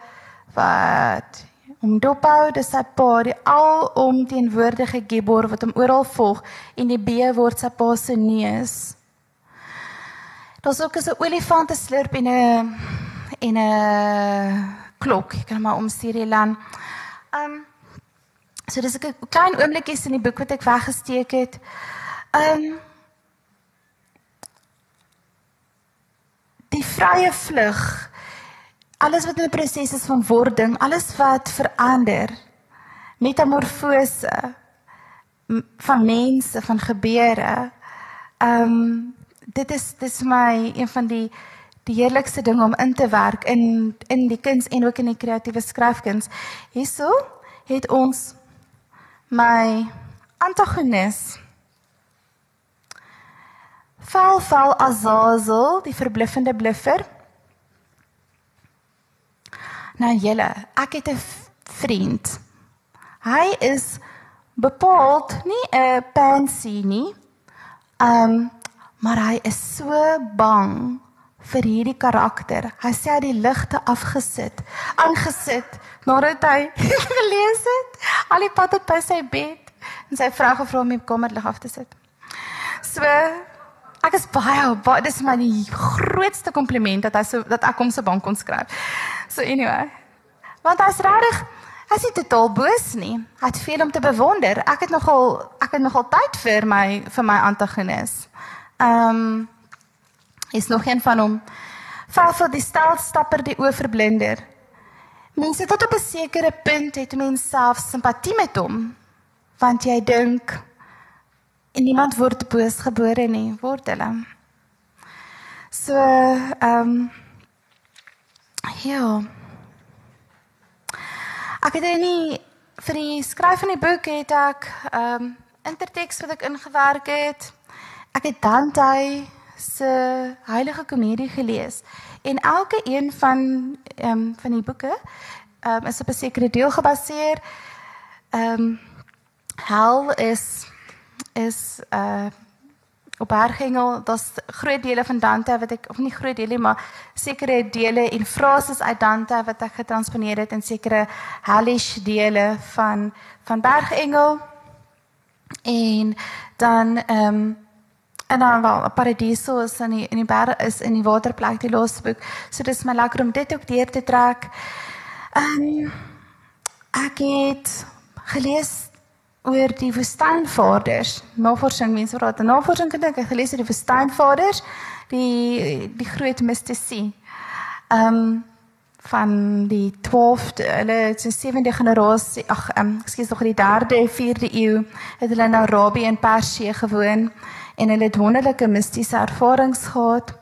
wat om dophou, dis sy pa, die alomteenwoordige Gibor wat hom oral volg en die B word sy pa se neus. Daar's ook 'n olifant te slurp en 'n en 'n klok. Ek kan maar omstuur hier land. Ehm um, so dis 'n klein oombliekies in die boek wat ek weggesteek het. Ehm um, die vrye vlug. Alles wat in 'n proses is van wording, alles wat verander. Metamorfose van mense, van gebeure. Ehm um, dit is dit is my een van die die heerlikste ding om in te werk in in die kuns en ook in die kreatiewe skryfkuns. Hierso het ons my antagonis. Val val Azazel, die verbluffende bluffer. Nou julle, ek het 'n vriend. Hy is bepaald nie 'n pansy nie. Um maar hy is so bang vir hierdie karakter. Hy sê hy die ligte afgesit, aangesit nadat hy gelees het. Al die pad tot by sy bed en sy vrou gevra om die kamerlig af te sit. So ek is baie baie dis my die grootste kompliment dat hy so dat ek hom so bank kon skryf. So anyway. Want hy's regtig Hy is totaal boos nie. Hy het veel om te bewonder. Ek het nogal ek het nogal tyd vir my vir my antagonis. Ehm um, is nog een van hom. Fafel die stelstapper die oorblinder. Mense tot op 'n sekere punt het mense self simpatie met hom want jy dink niemand word boos gebore nie, word hulle. So, ehm um, ja. Ek het nie vir die skryf van die boek het ek ehm um, interteks wat ek ingewerk het. Ek het Dante se Heilige Komedie gelees en elke een van ehm um, van die boeke ehm um, is op 'n sekere deel gebaseer. Ehm um, Hel is is uh op Bergengel, daar's groot dele van Dante wat ek of nie groot dele maar sekere dele en frases uit Dante wat ek getransponeer het in sekere hellish dele van van Bergengel. En dan ehm um, en dan wel paradiso is in die in die berg is in die waterplek die laaste boek. So dis my lekker om dit ook deur te trek. Ehm um, ek het gelees oor die woestynvaders. Navorsing mense daar navorsing gedoen het, gelees oor die woestynvaders, die die groot mistisie. Ehm um, van die 12de, hulle is die 7de generasie, ag, um, ekskuus, nog die 3de, 4de eeu het hulle in Arabië en Persië gewoon en hulle het wonderlike mistiese ervarings gehad.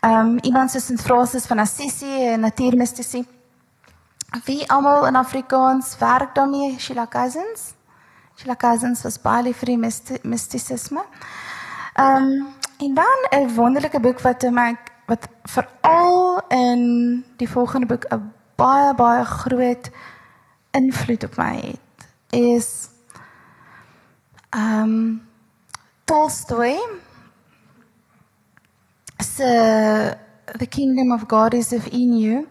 Ehm um, iemand soos Sint Francis van Assisi, 'n natuurmystisie. Wie almal in Afrikaans werk daarmee, Sheila Cousins? Sheila Cousins was baie lief vir die mistisisme. Ehm um, en dan 'n wonderlike boek wat my wat veral in die volgende boek 'n baie baie groot invloed op my het is ehm um, Tolstoy se The Kingdom of God is within you.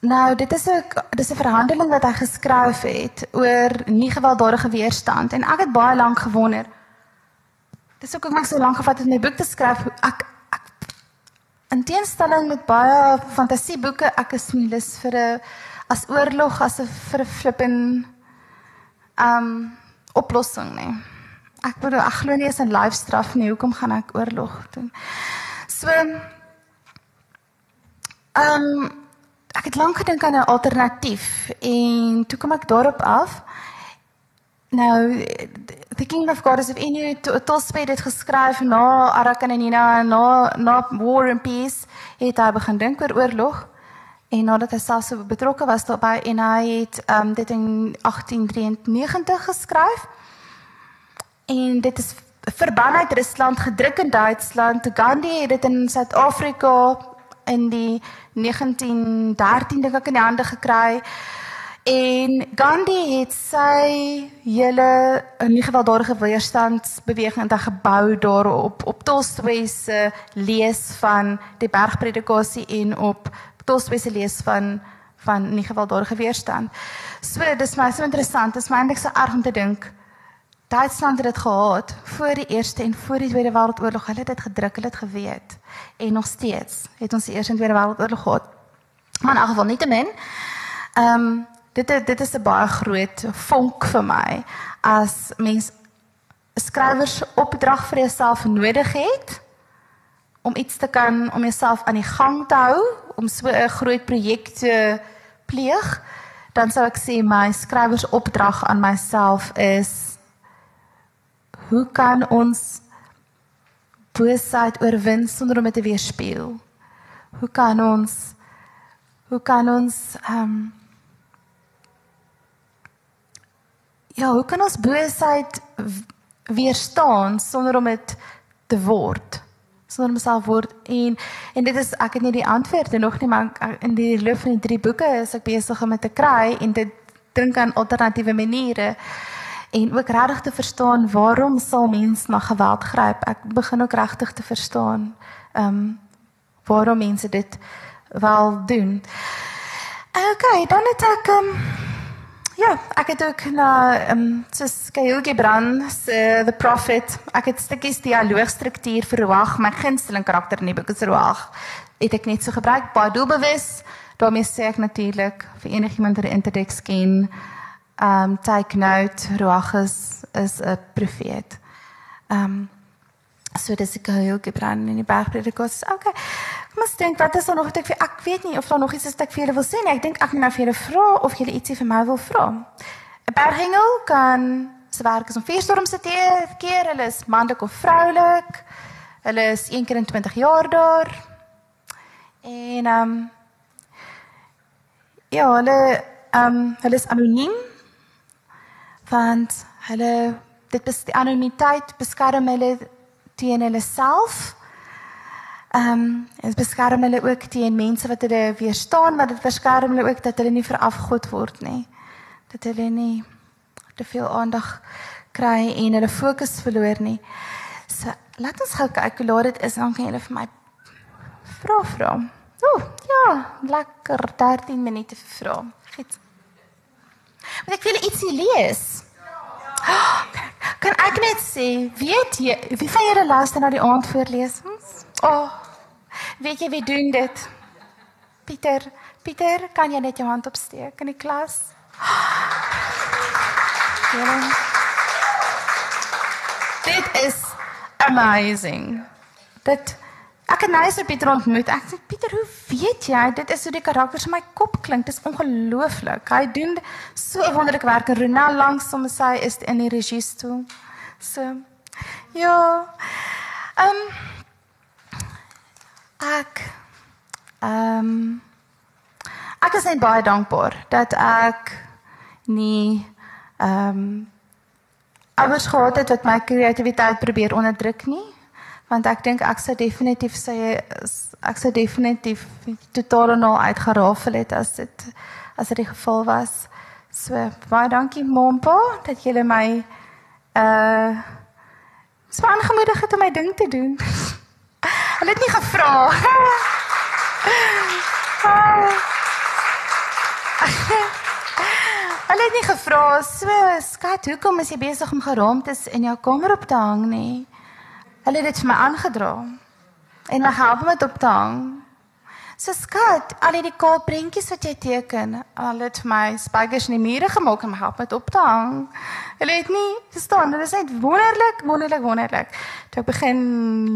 Nou, dit is 'n dis 'n verhandeling wat hy geskryf het oor nie gewelddadige weerstand en ek het baie lank gewonder. Dis ook ek maak so lank gevat om my boek te skryf. Ek In teenstelling met baie fantasieboeke, ek is nie lus vir 'n as oorlog as 'n vir 'n flippin um oplossing nie. Ek bedoel, ek glo nie eens in lyfstraf nie. Hoekom gaan ek oorlog doen? So um ek het lank gedink aan 'n alternatief en toe kom ek daarop af. Nou The King of God is of Inu Tolstoy het geskryf na Anna Karenina na na War and Peace het hy begin dink oor oorlog. En nadat hy self so betrokke was daarbey en hy het um, dit in 1893 geskryf. En dit is verban uit Rusland gedruk in Duitsland. Gandhi het dit in Suid-Afrika in die 1913 dink ek in die hande gekry En Gandhi het sy hele in die gewelddadige weerstandsbeweging het gebou daarop op Tolstoy se lees van die bergpredikasie en op Tolstoy se lees van van nie gewelddadige weerstand. So dis my so interessant, dis my eintlik so erg om te dink Duitsland het dit gehad voor die Eerste en voor die Tweede Wêreldoorlog. Hulle het dit gedruk, hulle het geweet. En nog steeds het ons die Eerste en Tweede Wêreldoorlog gehad. Maar in elk geval nietemin. Ehm um, dit dit is 'n baie groot vonk vir my as mens 'n skrywers opdrag vir jouself nodig het om iets te kan om jouself aan die gang te hou om so 'n groot projek te pleeg dan ek sê my skrywers opdrag aan myself is hoe kan ons boosheid oorwin sonder om dit te weerspieël hoe kan ons hoe kan ons ehm um, ja, hoe kan ons boosheid weerstaan sonder om dit te word? Sonder om self word en en dit is ek het nie die antwoorde nog nie, maar in die loop van die drie boeke is ek besig om dit te kry en dit dink aan alternatiewe maniere en ook regtig te verstaan waarom sal mens na geweld gryp? Ek begin ook regtig te verstaan ehm um, waarom mense dit wel doen. Okay, dan het ek ehm um, Ja, ek het ook na ehm um, soos Kyle Gibran se The Prophet, ek het stukkies dialoogstruktuur verwag, my gunsteling karakter in die boek is Ruach. Het ek net so gebruik, baie doelbewus. daarmee sê ek natuurlik vir enigiemand wat die interteks ken, um, take note, Ruach is 'n profeet. Um, so dis ek Kyle Gibran in die bergpredikas. Okay. Mas dink wat is daar nog wat ek vir ek weet nie of daar nog iets is wat ek vir julle wil sê nie. Ek dink ek moet nou vir julle vra of julle ietsie vir my wil vra. 'n Berghengel kan se werk is om vuurstorm se te keer. Hulle is manlik of vroulik. Hulle is een keer in 20 jaar daar. En um, ja, hulle ehm um, hulle is anoniem. Want hulle dit bes die anonimiteit beskerm hulle teen hulle self. Ehm um, dit beskerm hulle ook teen mense wat hulle weerstaan, maar dit beskerm hulle ook dat hulle nie verafgod word nie. Dat hulle nie te veel aandag kry en hulle fokus verloor nie. So, laat ons gou kyk hoe laat dit is, dan kan julle vir my vra vra. Ooh, ja, lekker 13 minute vir vra. Goed. Moet ek julle ietsie lees? Kan ek net sê, weet jy, wie van julle luister na die aandvoorlesings? Oh. Weet jy wie doen dit? Pieter, Pieter, kan jy net jou hand opsteek in die klas? Dit is amazing. Dit Ek het nou so Pieter ontmoet. Ek sê Pieter, hoe weet jy? Dit is hoe die karakters in my kop klink. Dit is ongelooflik. Hy doen so 'n wonderlike werk. Ronel langs hom sy is in die regie stoel. So ja. Ehm um, ek ehm um, ek is net baie dankbaar dat ek nie ehm um, ouers gehad het wat my kreatiwiteit probeer onderdruk nie want ek dink ek sou definitief sê ek sou definitief totaal en al uitgerafel het as dit as dit die geval was. So baie dankie Mompa dat jy my uh span gemoedig het om my ding te doen. Hulle het nie gevra. Hulle het nie gevra so skat, hoekom is jy besig om geraamtes in jou kamer op te hang nie? Hulle het dit vir my aangedra. En my help met op te hang. So skat, al die kaal prentjies wat jy teken, al het my spykers in die mure gemaak om help met op te hang. Hulle het nie verstaan, dit is net wonderlik, wonderlik, wonderlik. Toe ek begin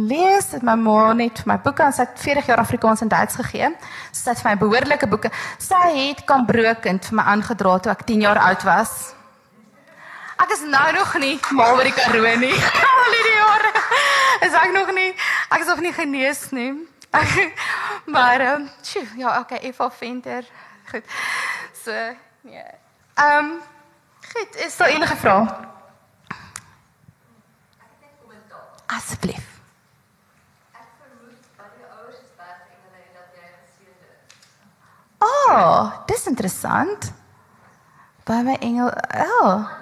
lees, het my ma net my boeke sy 40 jaar Afrikaans en Duits gegee. Sy het vir my behoorlike boeke. Sy het kan brokend vir my aangedra toe ek 10 jaar oud was. Ek is nou nog nie mal oor die Karoo nie. Al die jare. Is ek nog nie, ek is nog nie genees nie. maar ehm um, tjoe, ja, okay, Eva Venter. Goed. So, nee. Ehm um, goed, is daar enige vrae? Asseblief. Oh, dis interessant. By my engel. Oh.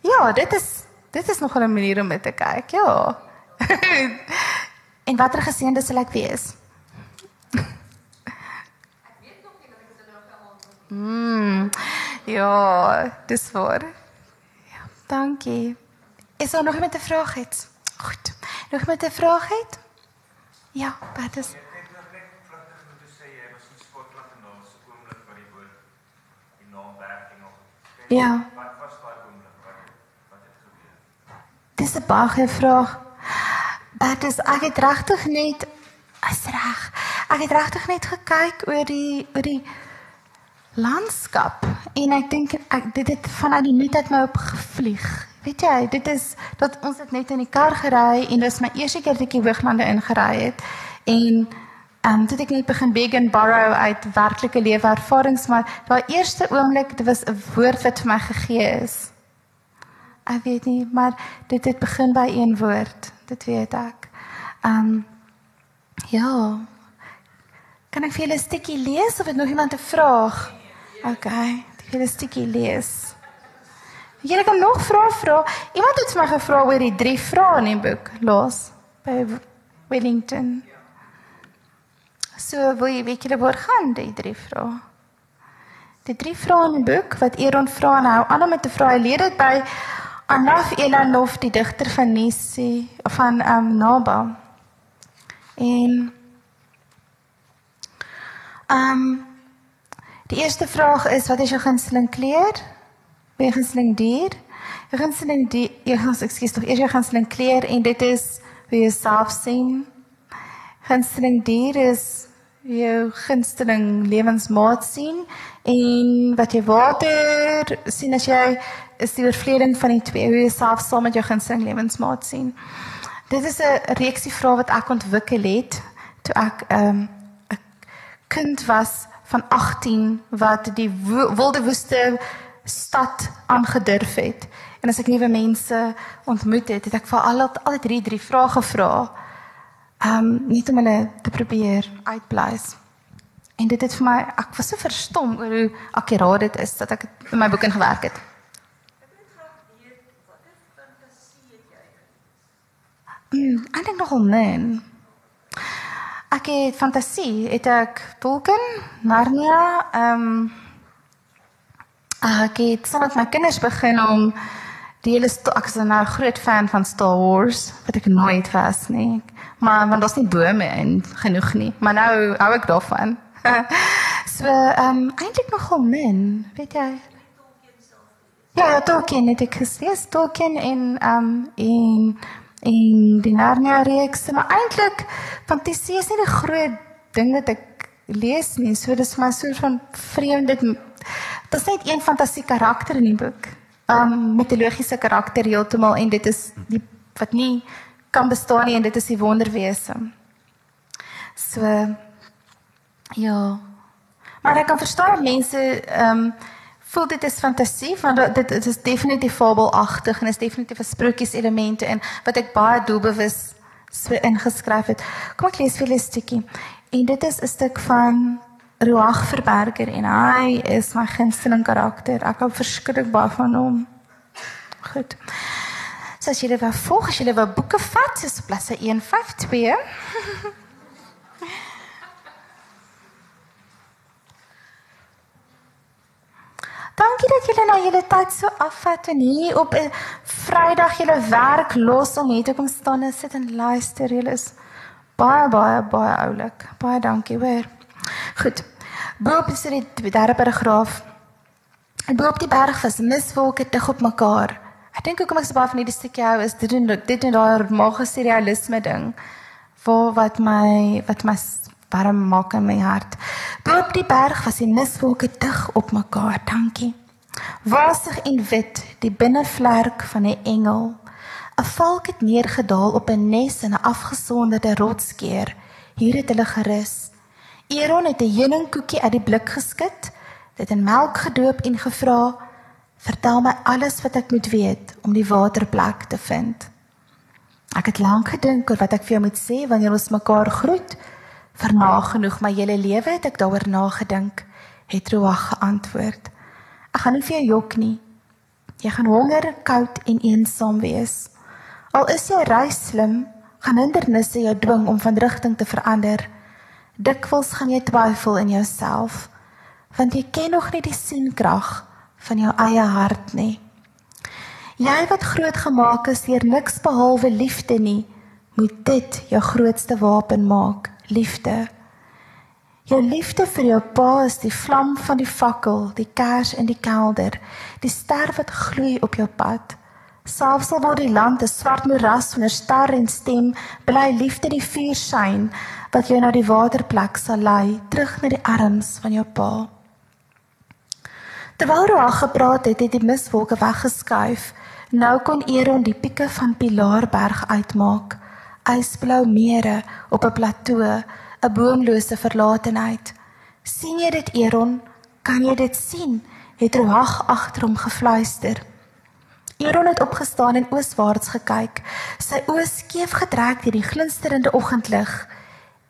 Ja, dit is dit is nog 'n manier om dit te kyk. Ja. en watter geseënde sal ek wees? Mm. Ja, dis waar. Ja, dankie. Is daar nog iemand 'n vraag het? Goed. Nog iemand 'n vraag het? Ja, wat is Ja. Wat was daai oomblik wat wat het gebeur? Dis 'n baie vraag. Dit is ek het regtig net as reg. Ek het regtig net gekyk oor die oor die landskap en ek dink ek dit het vanuit die nuut uit my op gevlieg. Weet jy, dit is dat ons het net in die kar gery en dis my eerste keer dat ek Hooglande ingery het en ehm um, toe ek net begin beg and borrow uit werklike lewe ervarings maar daai eerste oomblik dit was 'n woord wat vir my gegee is. Ek weet nie, maar dit het begin by een woord. Dit weet ek. Ehm um, ja. Kan ek vir julle 'n stukkie lees of het nog iemand 'n vraag? Okay, ek wil 'n stukkie lees. Julle kan nog vra vra. Iemand het my gevra oor die drie vrae in die boek los by Wellington. So wil jy weet julle waar gaan die drie vrae? Die drie vrae in die boek wat Aaron vra en hou aan om te vra. Hy leer dit by Anaf Elanof, die digter van Nisi van um, Naba. En um, Die eerste vraag is wat is jou gunsteling kleur? Wie gunsteling dier? Jou gunsteling dier, jy gaan ekskuus tog, eers jou gunsteling kleur en dit is wie jy self sien. Gunsteling dier is jou gunsteling lewensmaat sien en wat jy water sien as jy is die oorvleding van die twee hoe jy self saam met jou gunsteling lewensmaat sien. Dit is 'n reeksie vrae wat ek ontwikkel het toe ek 'n um, 'n kind was van 18 wat die wilde woeste stad aangedurf het. En as ek nuwe mense ontmoet het, het ek vir al al die drie drie vrae gevra. Ehm um, net om hulle te probeer uitblaas. En dit het vir my ek was so verstom oor hoe akkuraat dit is dat ek in my boek ingewerk het. Mm, ek dink nogal min. Ek het fantasie, het ek Tolkien, Narnia, ehm um, ek het saam met my kinders begin om die hele ek is nou 'n groot fan van Star Wars, wat ek nooit was nie. Maar want daar's nie bome en genoeg nie, maar nou hou ek daarvan. so ehm um, eintlik nogal min, weet jy? Ja, Tolkien het ek gesien, Tolkien in ehm um, in en die Narnia reeks, maar eintlik fantasie is nie 'n groot ding wat ek lees nie. So dis maar so van vreemd dit is net een fantasie karakter in die boek. Um mitologiese karakter heeltemal en dit is die wat nie kan bestaan nie en dit is die wonderwese. So ja. Maar ek kan verstaan mense um voel dit is fantasie want dit, dit is definitief fabelagtig en is definitief 'n sprokies elemente en wat ek baie doelbewus so ingeskryf het. Kom ek lees vir 'n stukkie. En dit is 'n stuk van Ruach Verberger en hy is my gunsteling karakter. Ek hou verskriklik baie van hom. Goed. So as julle wou volg, as julle wou boeke vat, is op bladsy 152. Dankie dat julle nou julle tyd so afvat en hier op 'n Vrydag julle werk los om hier te kom staan en sit en luister. Julle is baie baie baie oulik. Baie dankie hoor. Goed. Boop is die derde paragraaf. Boop die berg was miswolke dig op mekaar. Ek dink hoekom ek so baie van hierdie stukkie hou is dit doen dit en daai magiese realisme ding. Vir wat my wat my warm maak in my hart. Boop die berg was die miswolke dig op mekaar. Dankie. Wasig en wit, die binnevlerk van 'n engel. 'n Valk het neergedaal op 'n nes in 'n afgesonderde rotskeer. Hier het hulle gerus. Aaron het 'n heuningkoekie uit die blik geskit, dit in melk gedoop en gevra: "Vertel my alles wat ek moet weet om die waterplek te vind." Ek het lank gedink oor wat ek vir jou moet sê wanneer ons mekaar groet. Vir nagenoeg my hele lewe het ek daaroor nagedink, het Roag geantwoord. Ek gaan nie vir jou jok nie. Jy gaan honger, koud en eensaam wees. Al is jy reis slim, gaan hindernisse jou dwing om van rigting te verander. Dikwels gaan jy twyfel in jouself, want jy ken nog nie die sienkrag van jou eie hart nie. Jy wat groot gemaak is deur niks behalwe liefde nie, moet dit jou grootste wapen maak liefde. Jou liefde vir jou pa is die vlam van die fakkel, die kers in die kelder, die ster wat gloei op jou pad. Selfs al word die land 'n swart moeras sonder ster en stem, bly liefde die vuur skyn wat jou na die waterplek sal lei, terug na die arms van jou pa. Terwyl Roa gepraat het, het die miswolke weggeskuif. Nou kon Aaron die pieke van Pilaarberg uitmaak ysblou mere op 'n plateau, 'n boomlose verlatenheid. sien jy dit Eron? Kan jy dit sien? Het Roag agter hom gefluister. Eron het opgestaan en ooswaarts gekyk, sy oë skeef getrek deur die glinsterende oggendlig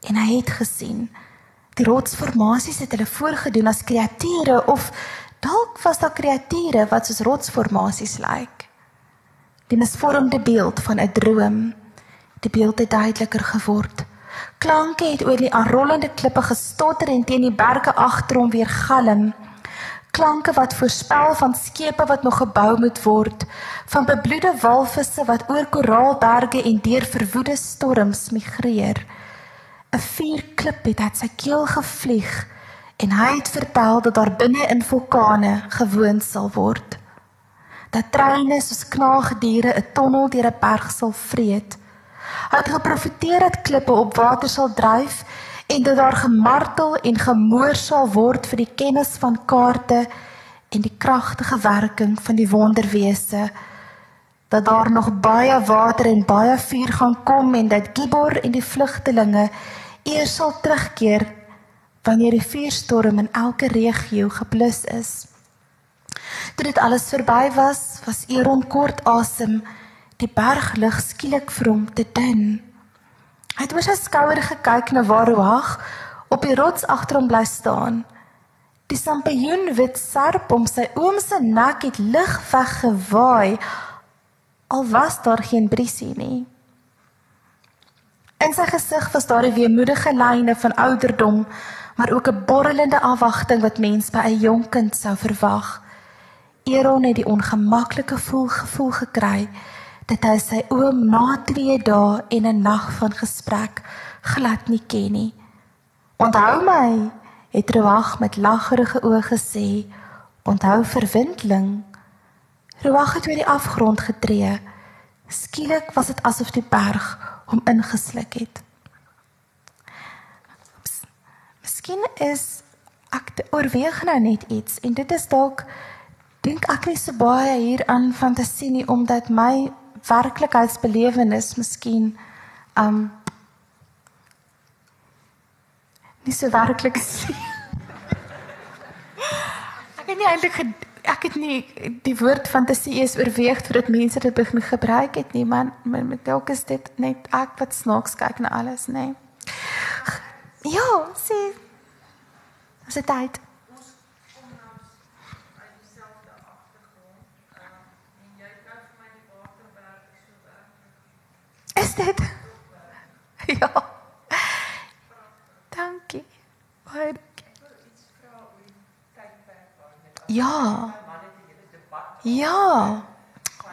en hy het gesien die rotsformasies het hulle voorgedoen as kreature of dalk was daar kreature wat soos rotsformasies lyk. Die misvormde beeld van 'n droom die beeld het duideliker geword. Klanke het oor die aanrollende klippe gestotter en teen die berge agter hom weer galm. Klanke wat voorspel van skepe wat nog gebou moet word, van bebloede walvisse wat oor koraalberge en deur verwoede storms migreer. 'n Vuur klip het uit sy keel gevlieg en hy het vertel dat daar binne in vulkane gewoon sal word. Dat treine soos knaagdiere 'n tonnel deur 'n berg sal vreet. Hy het geprofeteer dat klippe op water sal dryf en dat daar gemartel en gemoor sal word vir die kennis van kaarte en die kragtige werking van die wonderwese dat daar nog baie water en baie vuur gaan kom en dat Gibor en die vlugtelinge eers sal terugkeer wanneer die vuurstorm in elke regio geblus is. Toe dit alles verby was, was Eron kort asem die berglig skielik vir hom te dun. Hy het oor sy skouer gekyk na waar Roag op die rots agter hom bly staan. Die sampioen wit serp om sy oom se nek het lig weggewaai al was daar geen briesie nie. In sy gesig was daar 'n weemoedige lyne van ouderdom, maar ook 'n borrelende afwagting wat mens by 'n jonk kind sou verwag. Eron het die ongemaklike gevoel gevoel gekry dat hy sy oom na 2 dae en 'n nag van gesprek glad nie ken nie. Onthou my, het Roag met laggerige oë gesê. Onthou verwindling. Roag het oor die afgrond getree. Skielik was dit asof die berg hom ingesluk het. Miskien is ek oorweeg nou net iets en dit is dalk dink ek nie so baie hier aan fantasie nie omdat my werklikheidsbelewenis miskien um nie so werklik is nie. ek het nie eintlik ek het nie die woord fantasie is oorweeg voordat mense dit begin gebruik het nie, man, met dalk is dit net ek wat snaaks kyk na alles, nê. Nee. Ja, sien. Is dit tyd? Is dit? Ja. Dankie. Baie Ja. Ja.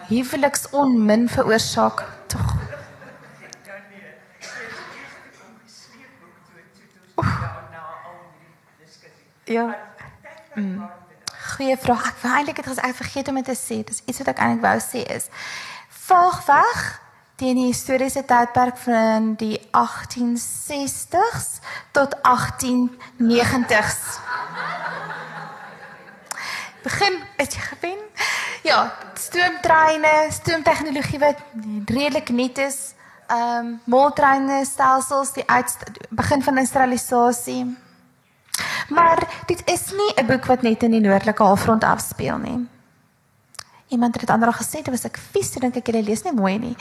Huweliks onmin veroorsaak tog. Ja. Mm. Goeie vraag. Ek wou eintlik het ek vergeet om dit te sê. Dis iets wat ek eintlik wou sê is. Volg weg teen die historiese tydperk van die 1860s tot 1890s begin het jy gewen? Ja, stoomtreine, stoomtegnologie wat redelik nuut is. Ehm um, moltreine stelsels, die uit begin van industrialisasie. Maar dit is nie 'n boek wat net in die noordelike halfrond afspeel nie. Iemand het dit ander gesê, dit was ek vies, dink ek jy lees nie mooi nie.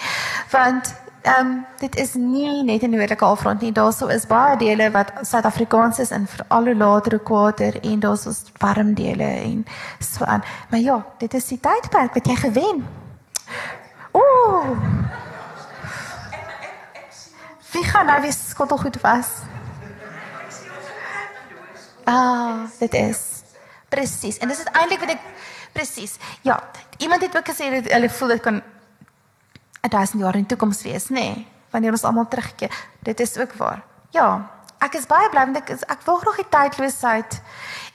Want ehm um, dit is nie net in die noordelike halfrond nie. Daarso is baie dele wat Suid-Afrikaans is in veral later ekwator en daar's ons warm dele en so aan. Maar ja, dit is die tydperk wat jy gewen. Ooh. Wie gaan nou weer skottelgoed was? Ah, dit is presies. En dis is eintlik wat ek presies. Ja, iemand het ook gesê dat hulle voel dit kan 1000 jaar in die toekoms wees, nê? Nee, wanneer ons almal terugkeer. Dit is ook waar. Ja, ek is baie bly want ek is, ek wag nog die tydloosheid.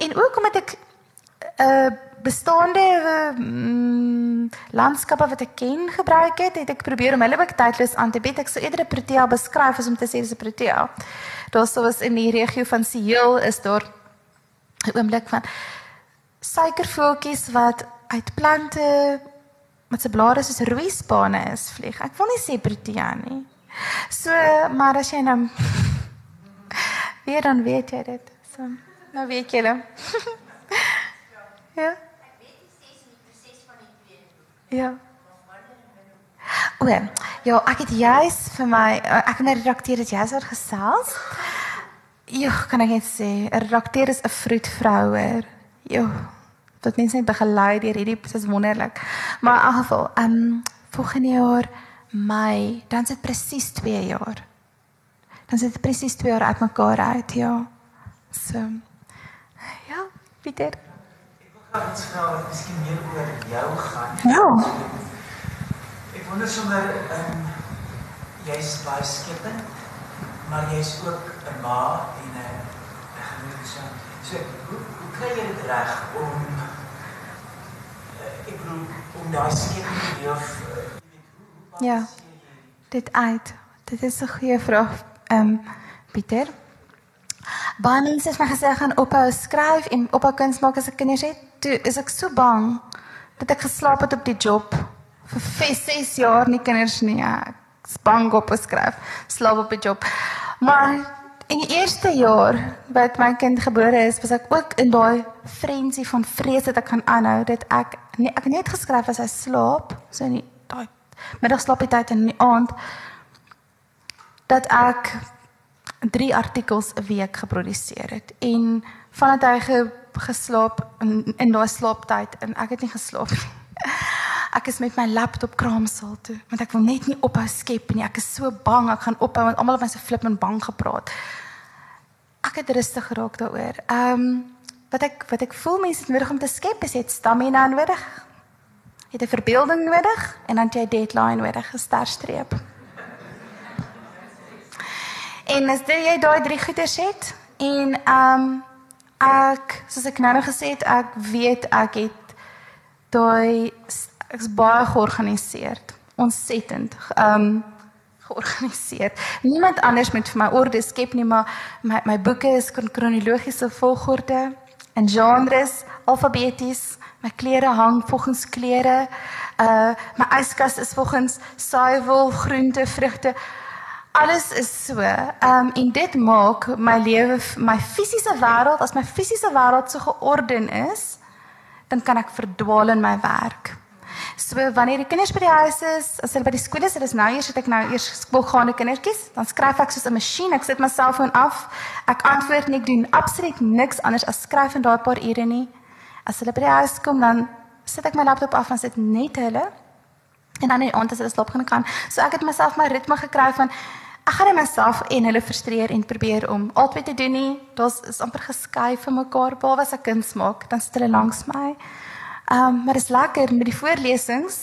En ook omdat ek 'n uh, eh, bestaande uh, landskappe wat ek ken gebruik het, het ek probeer om hulle ook tydloos aan te bied. Ek sou eerder 'n protea beskryf as om te sê dis 'n protea. Daar sou was in die regio van Seel is daar 'n oomblik van suikervoeltjies wat uit plante met se blare soos roeispane is vlieg. Ek wil nie sê protea nie. So, maar as jy nou weer dan weet jy dit. So, nou weet jy dan. ja. Ek weet die ses in van die tweede. Ja. O, ja, ek het juis vir my ek het 'n redakteur dit juis oor gesels. Ja, kan ek net sê, 'n redakteur is 'n vroedvrouer. Ja wat mense net begelei deur hierdie proses wonderlik. Maar in elk geval, ehm um, volgende jaar Mei, dan sit presies 2 jaar. Dan sit presies 2 jaar uitmekaar uit, ja. So ja, Pieter. Ek wil graag iets vra wat miskien meer oor jou gaan. Ja. Ek wonder sommer ehm um, jy's baie skepend, maar jy's ook 'n ma en 'n 'n genoegsaam. So, hoe kry jy dit reg om skepende deel uh, Ja. Dit uit. Dit is 'n goeie vraag. Um, Pieter. Baie mense het my gesê gaan ophou skryf en ophou kuns maak as ek kinders het. Toe is ek so bang dat ek geslaap het op die job vir 6 jaar nie kinders nie. Ek is bang op skryf. Slaap op die job. Maar in die eerste jaar wat my kind gebore is, was ek ook in daai frenzy van vrees dat ek gaan aanhou dat ek nee, ek het net geskryf as hy slaap, so in daai middagslaaptyd en in die aand dat ek 3 artikels 'n week geproduseer het en vandat hy ge, geslaap in, in daai slaaptyd en ek het nie geslaap nie. Ek is met my laptop kraamsaal toe want ek wil net nie ophou skep nie. Ek is so bang ek gaan ophou want almal het my so flip en bang gepraat. Ek het rustig geraak daaroor. Ehm um, wat ek wat ek voel mense het nodig om te skep is dit stamina nodig. Het 'n verbeelding nodig en dan jy deadline nodig, 'n sterstreep. En as jy daai drie goeders het en ehm um, ek soos ek nou gesê het, ek weet ek het daai ek's baie georganiseerd. ontsettend ehm um, georganiseer. Niemand anders moet vir my orde skep nie, maar my my boeke is kronologiese volgorde in genres, alfabeties. My klere hang volgens kleure. Uh my yskas is volgens saaiwol, groente, vrugte. Alles is so. Ehm um, en dit maak my lewe my fisiese wêreld as my fisiese wêreld so georden is, dan kan ek verdwaal in my werk. So wanneer die kinders by die huis is, as hulle by die skool is, hulle is nou eers het ek nou eers skoolgaande kindertjies, dan skryf ek soos 'n masjien. Ek sit my selfoon af. Ek antwoord nie, ek doen absoluut niks anders as skryf in daai paar ure nie. As hulle by die huis kom, dan sit ek my laptop af en sit net hulle. En dan in aand as hulle slaap gaan kan. So ek het myself my ritme gekry van ek gaan myself en hulle frustreer en probeer om altyd te doen nie. Daar's is amper geskei vir mekaar. Behalwe as ek kuns maak, dan sit hulle langs my. Ehm um, maar dit is lekker met die voorlesings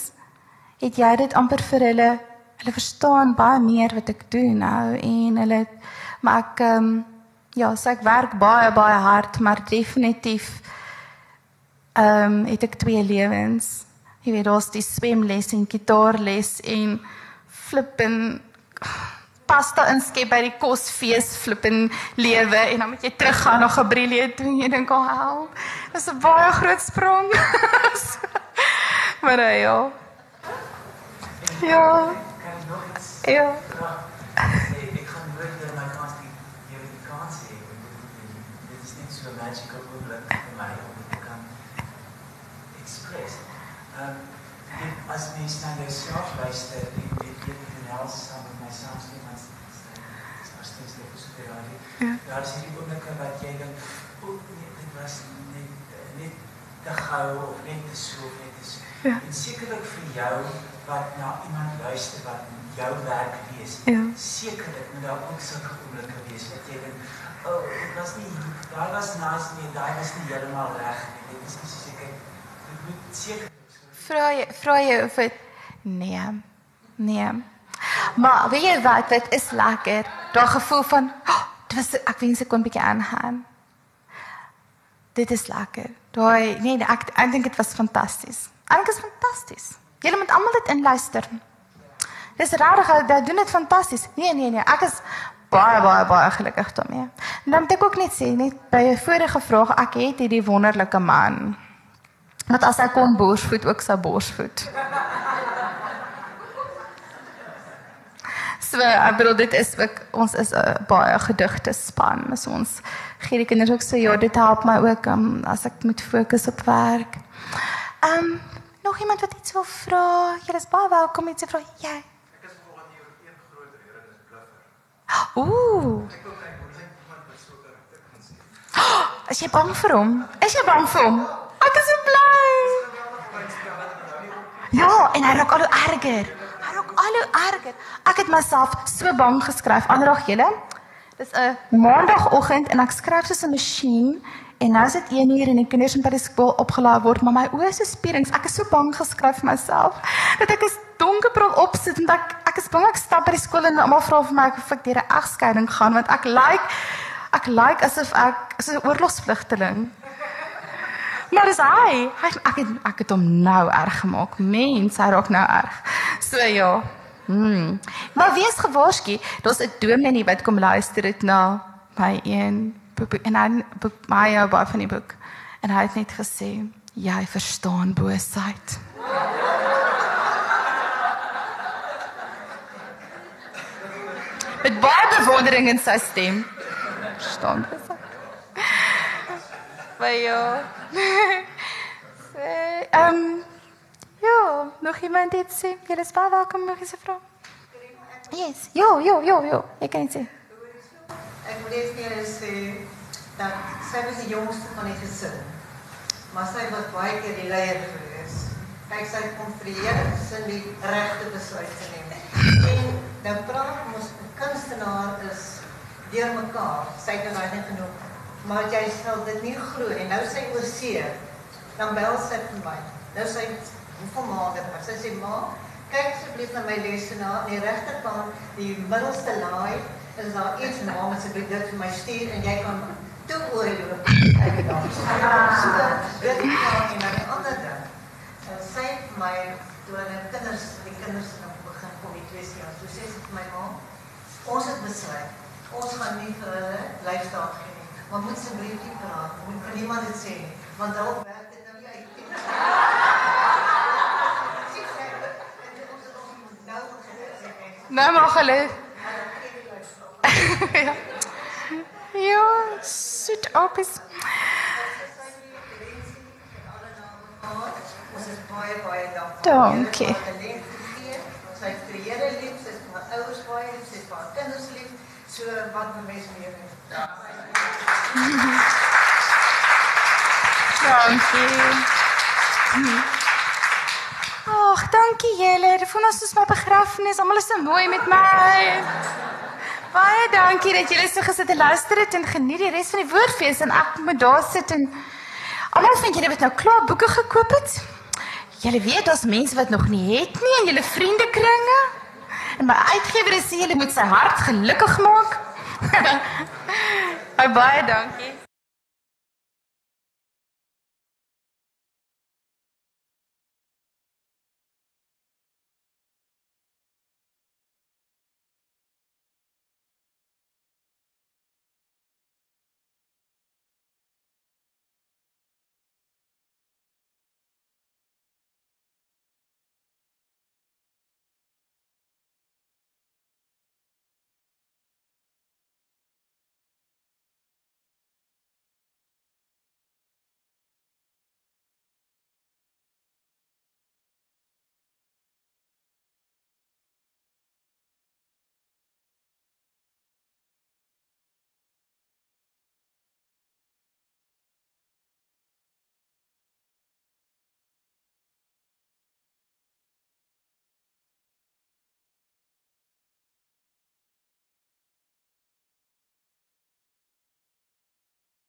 het jy dit amper vir hulle hulle verstaan baie meer wat ek doen nou en hulle maar ek ehm um, ja, so ek werk baie baie hard, maar definitief ehm um, het ek twee lewens. Jy weet, daar's die swemles en gitaarles en flippin pasta inskep by die kosfees flippin lewe en dan moet jy teruggaan na Gabrielie toe en jy dink, "Ag, oh, dis 'n baie groot sprong." maar uh, ja. Ja. Ja. Magical oomblik vir my om dit kan express. Ehm um, as mens na jouself luister en dit dit genels saam met myself sê maar dis maar steeds net so vir al die. Ja. Daar is hierdie oomblikke wat jy dink, o nee, dit was net net te gou of net te so net te so. Ja. En sekerlik vir jou wat na iemand luister wat jou werk lees. Ja. Sekerlik moet daar ook sulke oomblikke wees wat jy dink, o, oh, dit was nie daai was nice nie, daai was nie heeltemal reg nie. Dit is nie so seker. Dit moet seker Vra jy vra jy of dit nee. Nee. Maar weet jy wat, dit is lekker. Daai gevoel van, oh, dit was ek wens ek kon 'n bietjie aangaan. Dit is lekker. Daai nee, ek ek dink dit was fantasties. Eintlik is fantasties. Julle moet almal dit inluister. Dis rarig, hulle doen dit fantasties. Nee, nee, nee, ek is baie baie baie gelukkig daarmee. En dan moet ek ook net sê, net by 'n vorige vraag, ek het hierdie wonderlike man. Wat as hy kon borsvoet ook sy borsvoet. So, ek bedoel dit is ook ons is 'n baie gedigte span. So ons gee die kinders ook so ja, dit help my ook um, as ek moet fokus op werk. Ehm um, nog iemand wat iets wil vra? Jy is baie welkom iets te vra. Jy. Ek is volgens jou een groot rede dis bluffer. Ooh. Ek wil kyk hoe sy iemand met so karakter kan sien. Is jy bang vir hom? Is jy bang vir hom? Ek is so bly. Ja, en hy raak al hoe erger. Al hoe erger. Ek het myself so bang geskryf. Aandag julle. Dis 'n maandagooggend en ek skryf soos 'n masjien en nou is dit 1 uur en die kinders moet by die skool opgelaai word, maar my oë is so spierings. Ek is so bang geskryf vir myself dat ek is donkerbril opsit en ek ek is bang ek stap by die skool en almal vra vir my of ek deur 'n egskeiding gaan want ek lyk like, ek lyk like asof ek so 'n oorlogsvlugteling. Maar dis hy. Hy ek het ek het hom nou erg gemaak. Mens, hy raak nou erg. So ja. Hmm. Maar wees gewaarsku, daar's 'n dominee wat kom luister dit na my een en hy boek my jou baie van die boek. En hy het net gesê, jy verstaan boosheid. Met baie bewondering in sy stem. Verstaan boosheid. Maar ja. Sê, ehm ja, nog iemand iets sê? Jy is baie welkom nog eens 'n vraag. Yes. Jo, jo, jo, jo. Ek kan dit sê. Ek wil net vir julle sê dat sy was die jongste van die gesin. Maar sy was baie keer die leier gewees. Kyk sy kom vir die hele gesin die regte besluit te neem. En dan praat ons 'n kunstenaar is deur mekaar. Sy het nou net genoeg. Maar jy sal dit nie glo en nou sy oor see. Dan bel sy vir my. Nou sy hoeveel maande maar sy sê ma kyk asseblief na my lesenaar aan die regterkant die middelste laai is daar iets naam asseblief dit vir my stuur en jy kan toe oorloop uit daar. So dit kan en dan die ander ding. So sy het my toe hulle kinders, die kinders nou begin kom die twee jaar. Toe sê sy vir my ma, ons het besluit, ons gaan nie vir hulle lyfstaat gee. Maar moet asseblief nie praat, moet vir niemand dit sê nie, want dalk werk dit nou nie uit nie. Het nou maar lyfstaat. ja. Ja, opis. Ons is. Dankie. Het. Sy het vir Here lief, sy is vir ouers baie lief, sy is vir kinders lief. So wat moet mens meer hê? Dankie. Ag, dankie julle. Dit voel soos my begrafnis. Almal is so mooi met my. Baie dankie dat julle so gesit en luister het en geniet die res van die woordfees en ek moet daar sit en almal van julle wat nou klaar boeke gekoop het. Julle weet daar's mense wat nog nie het nie in julle vriendekringe. En my uitgewer sê julle moet sy hart gelukkig maak. baie dankie.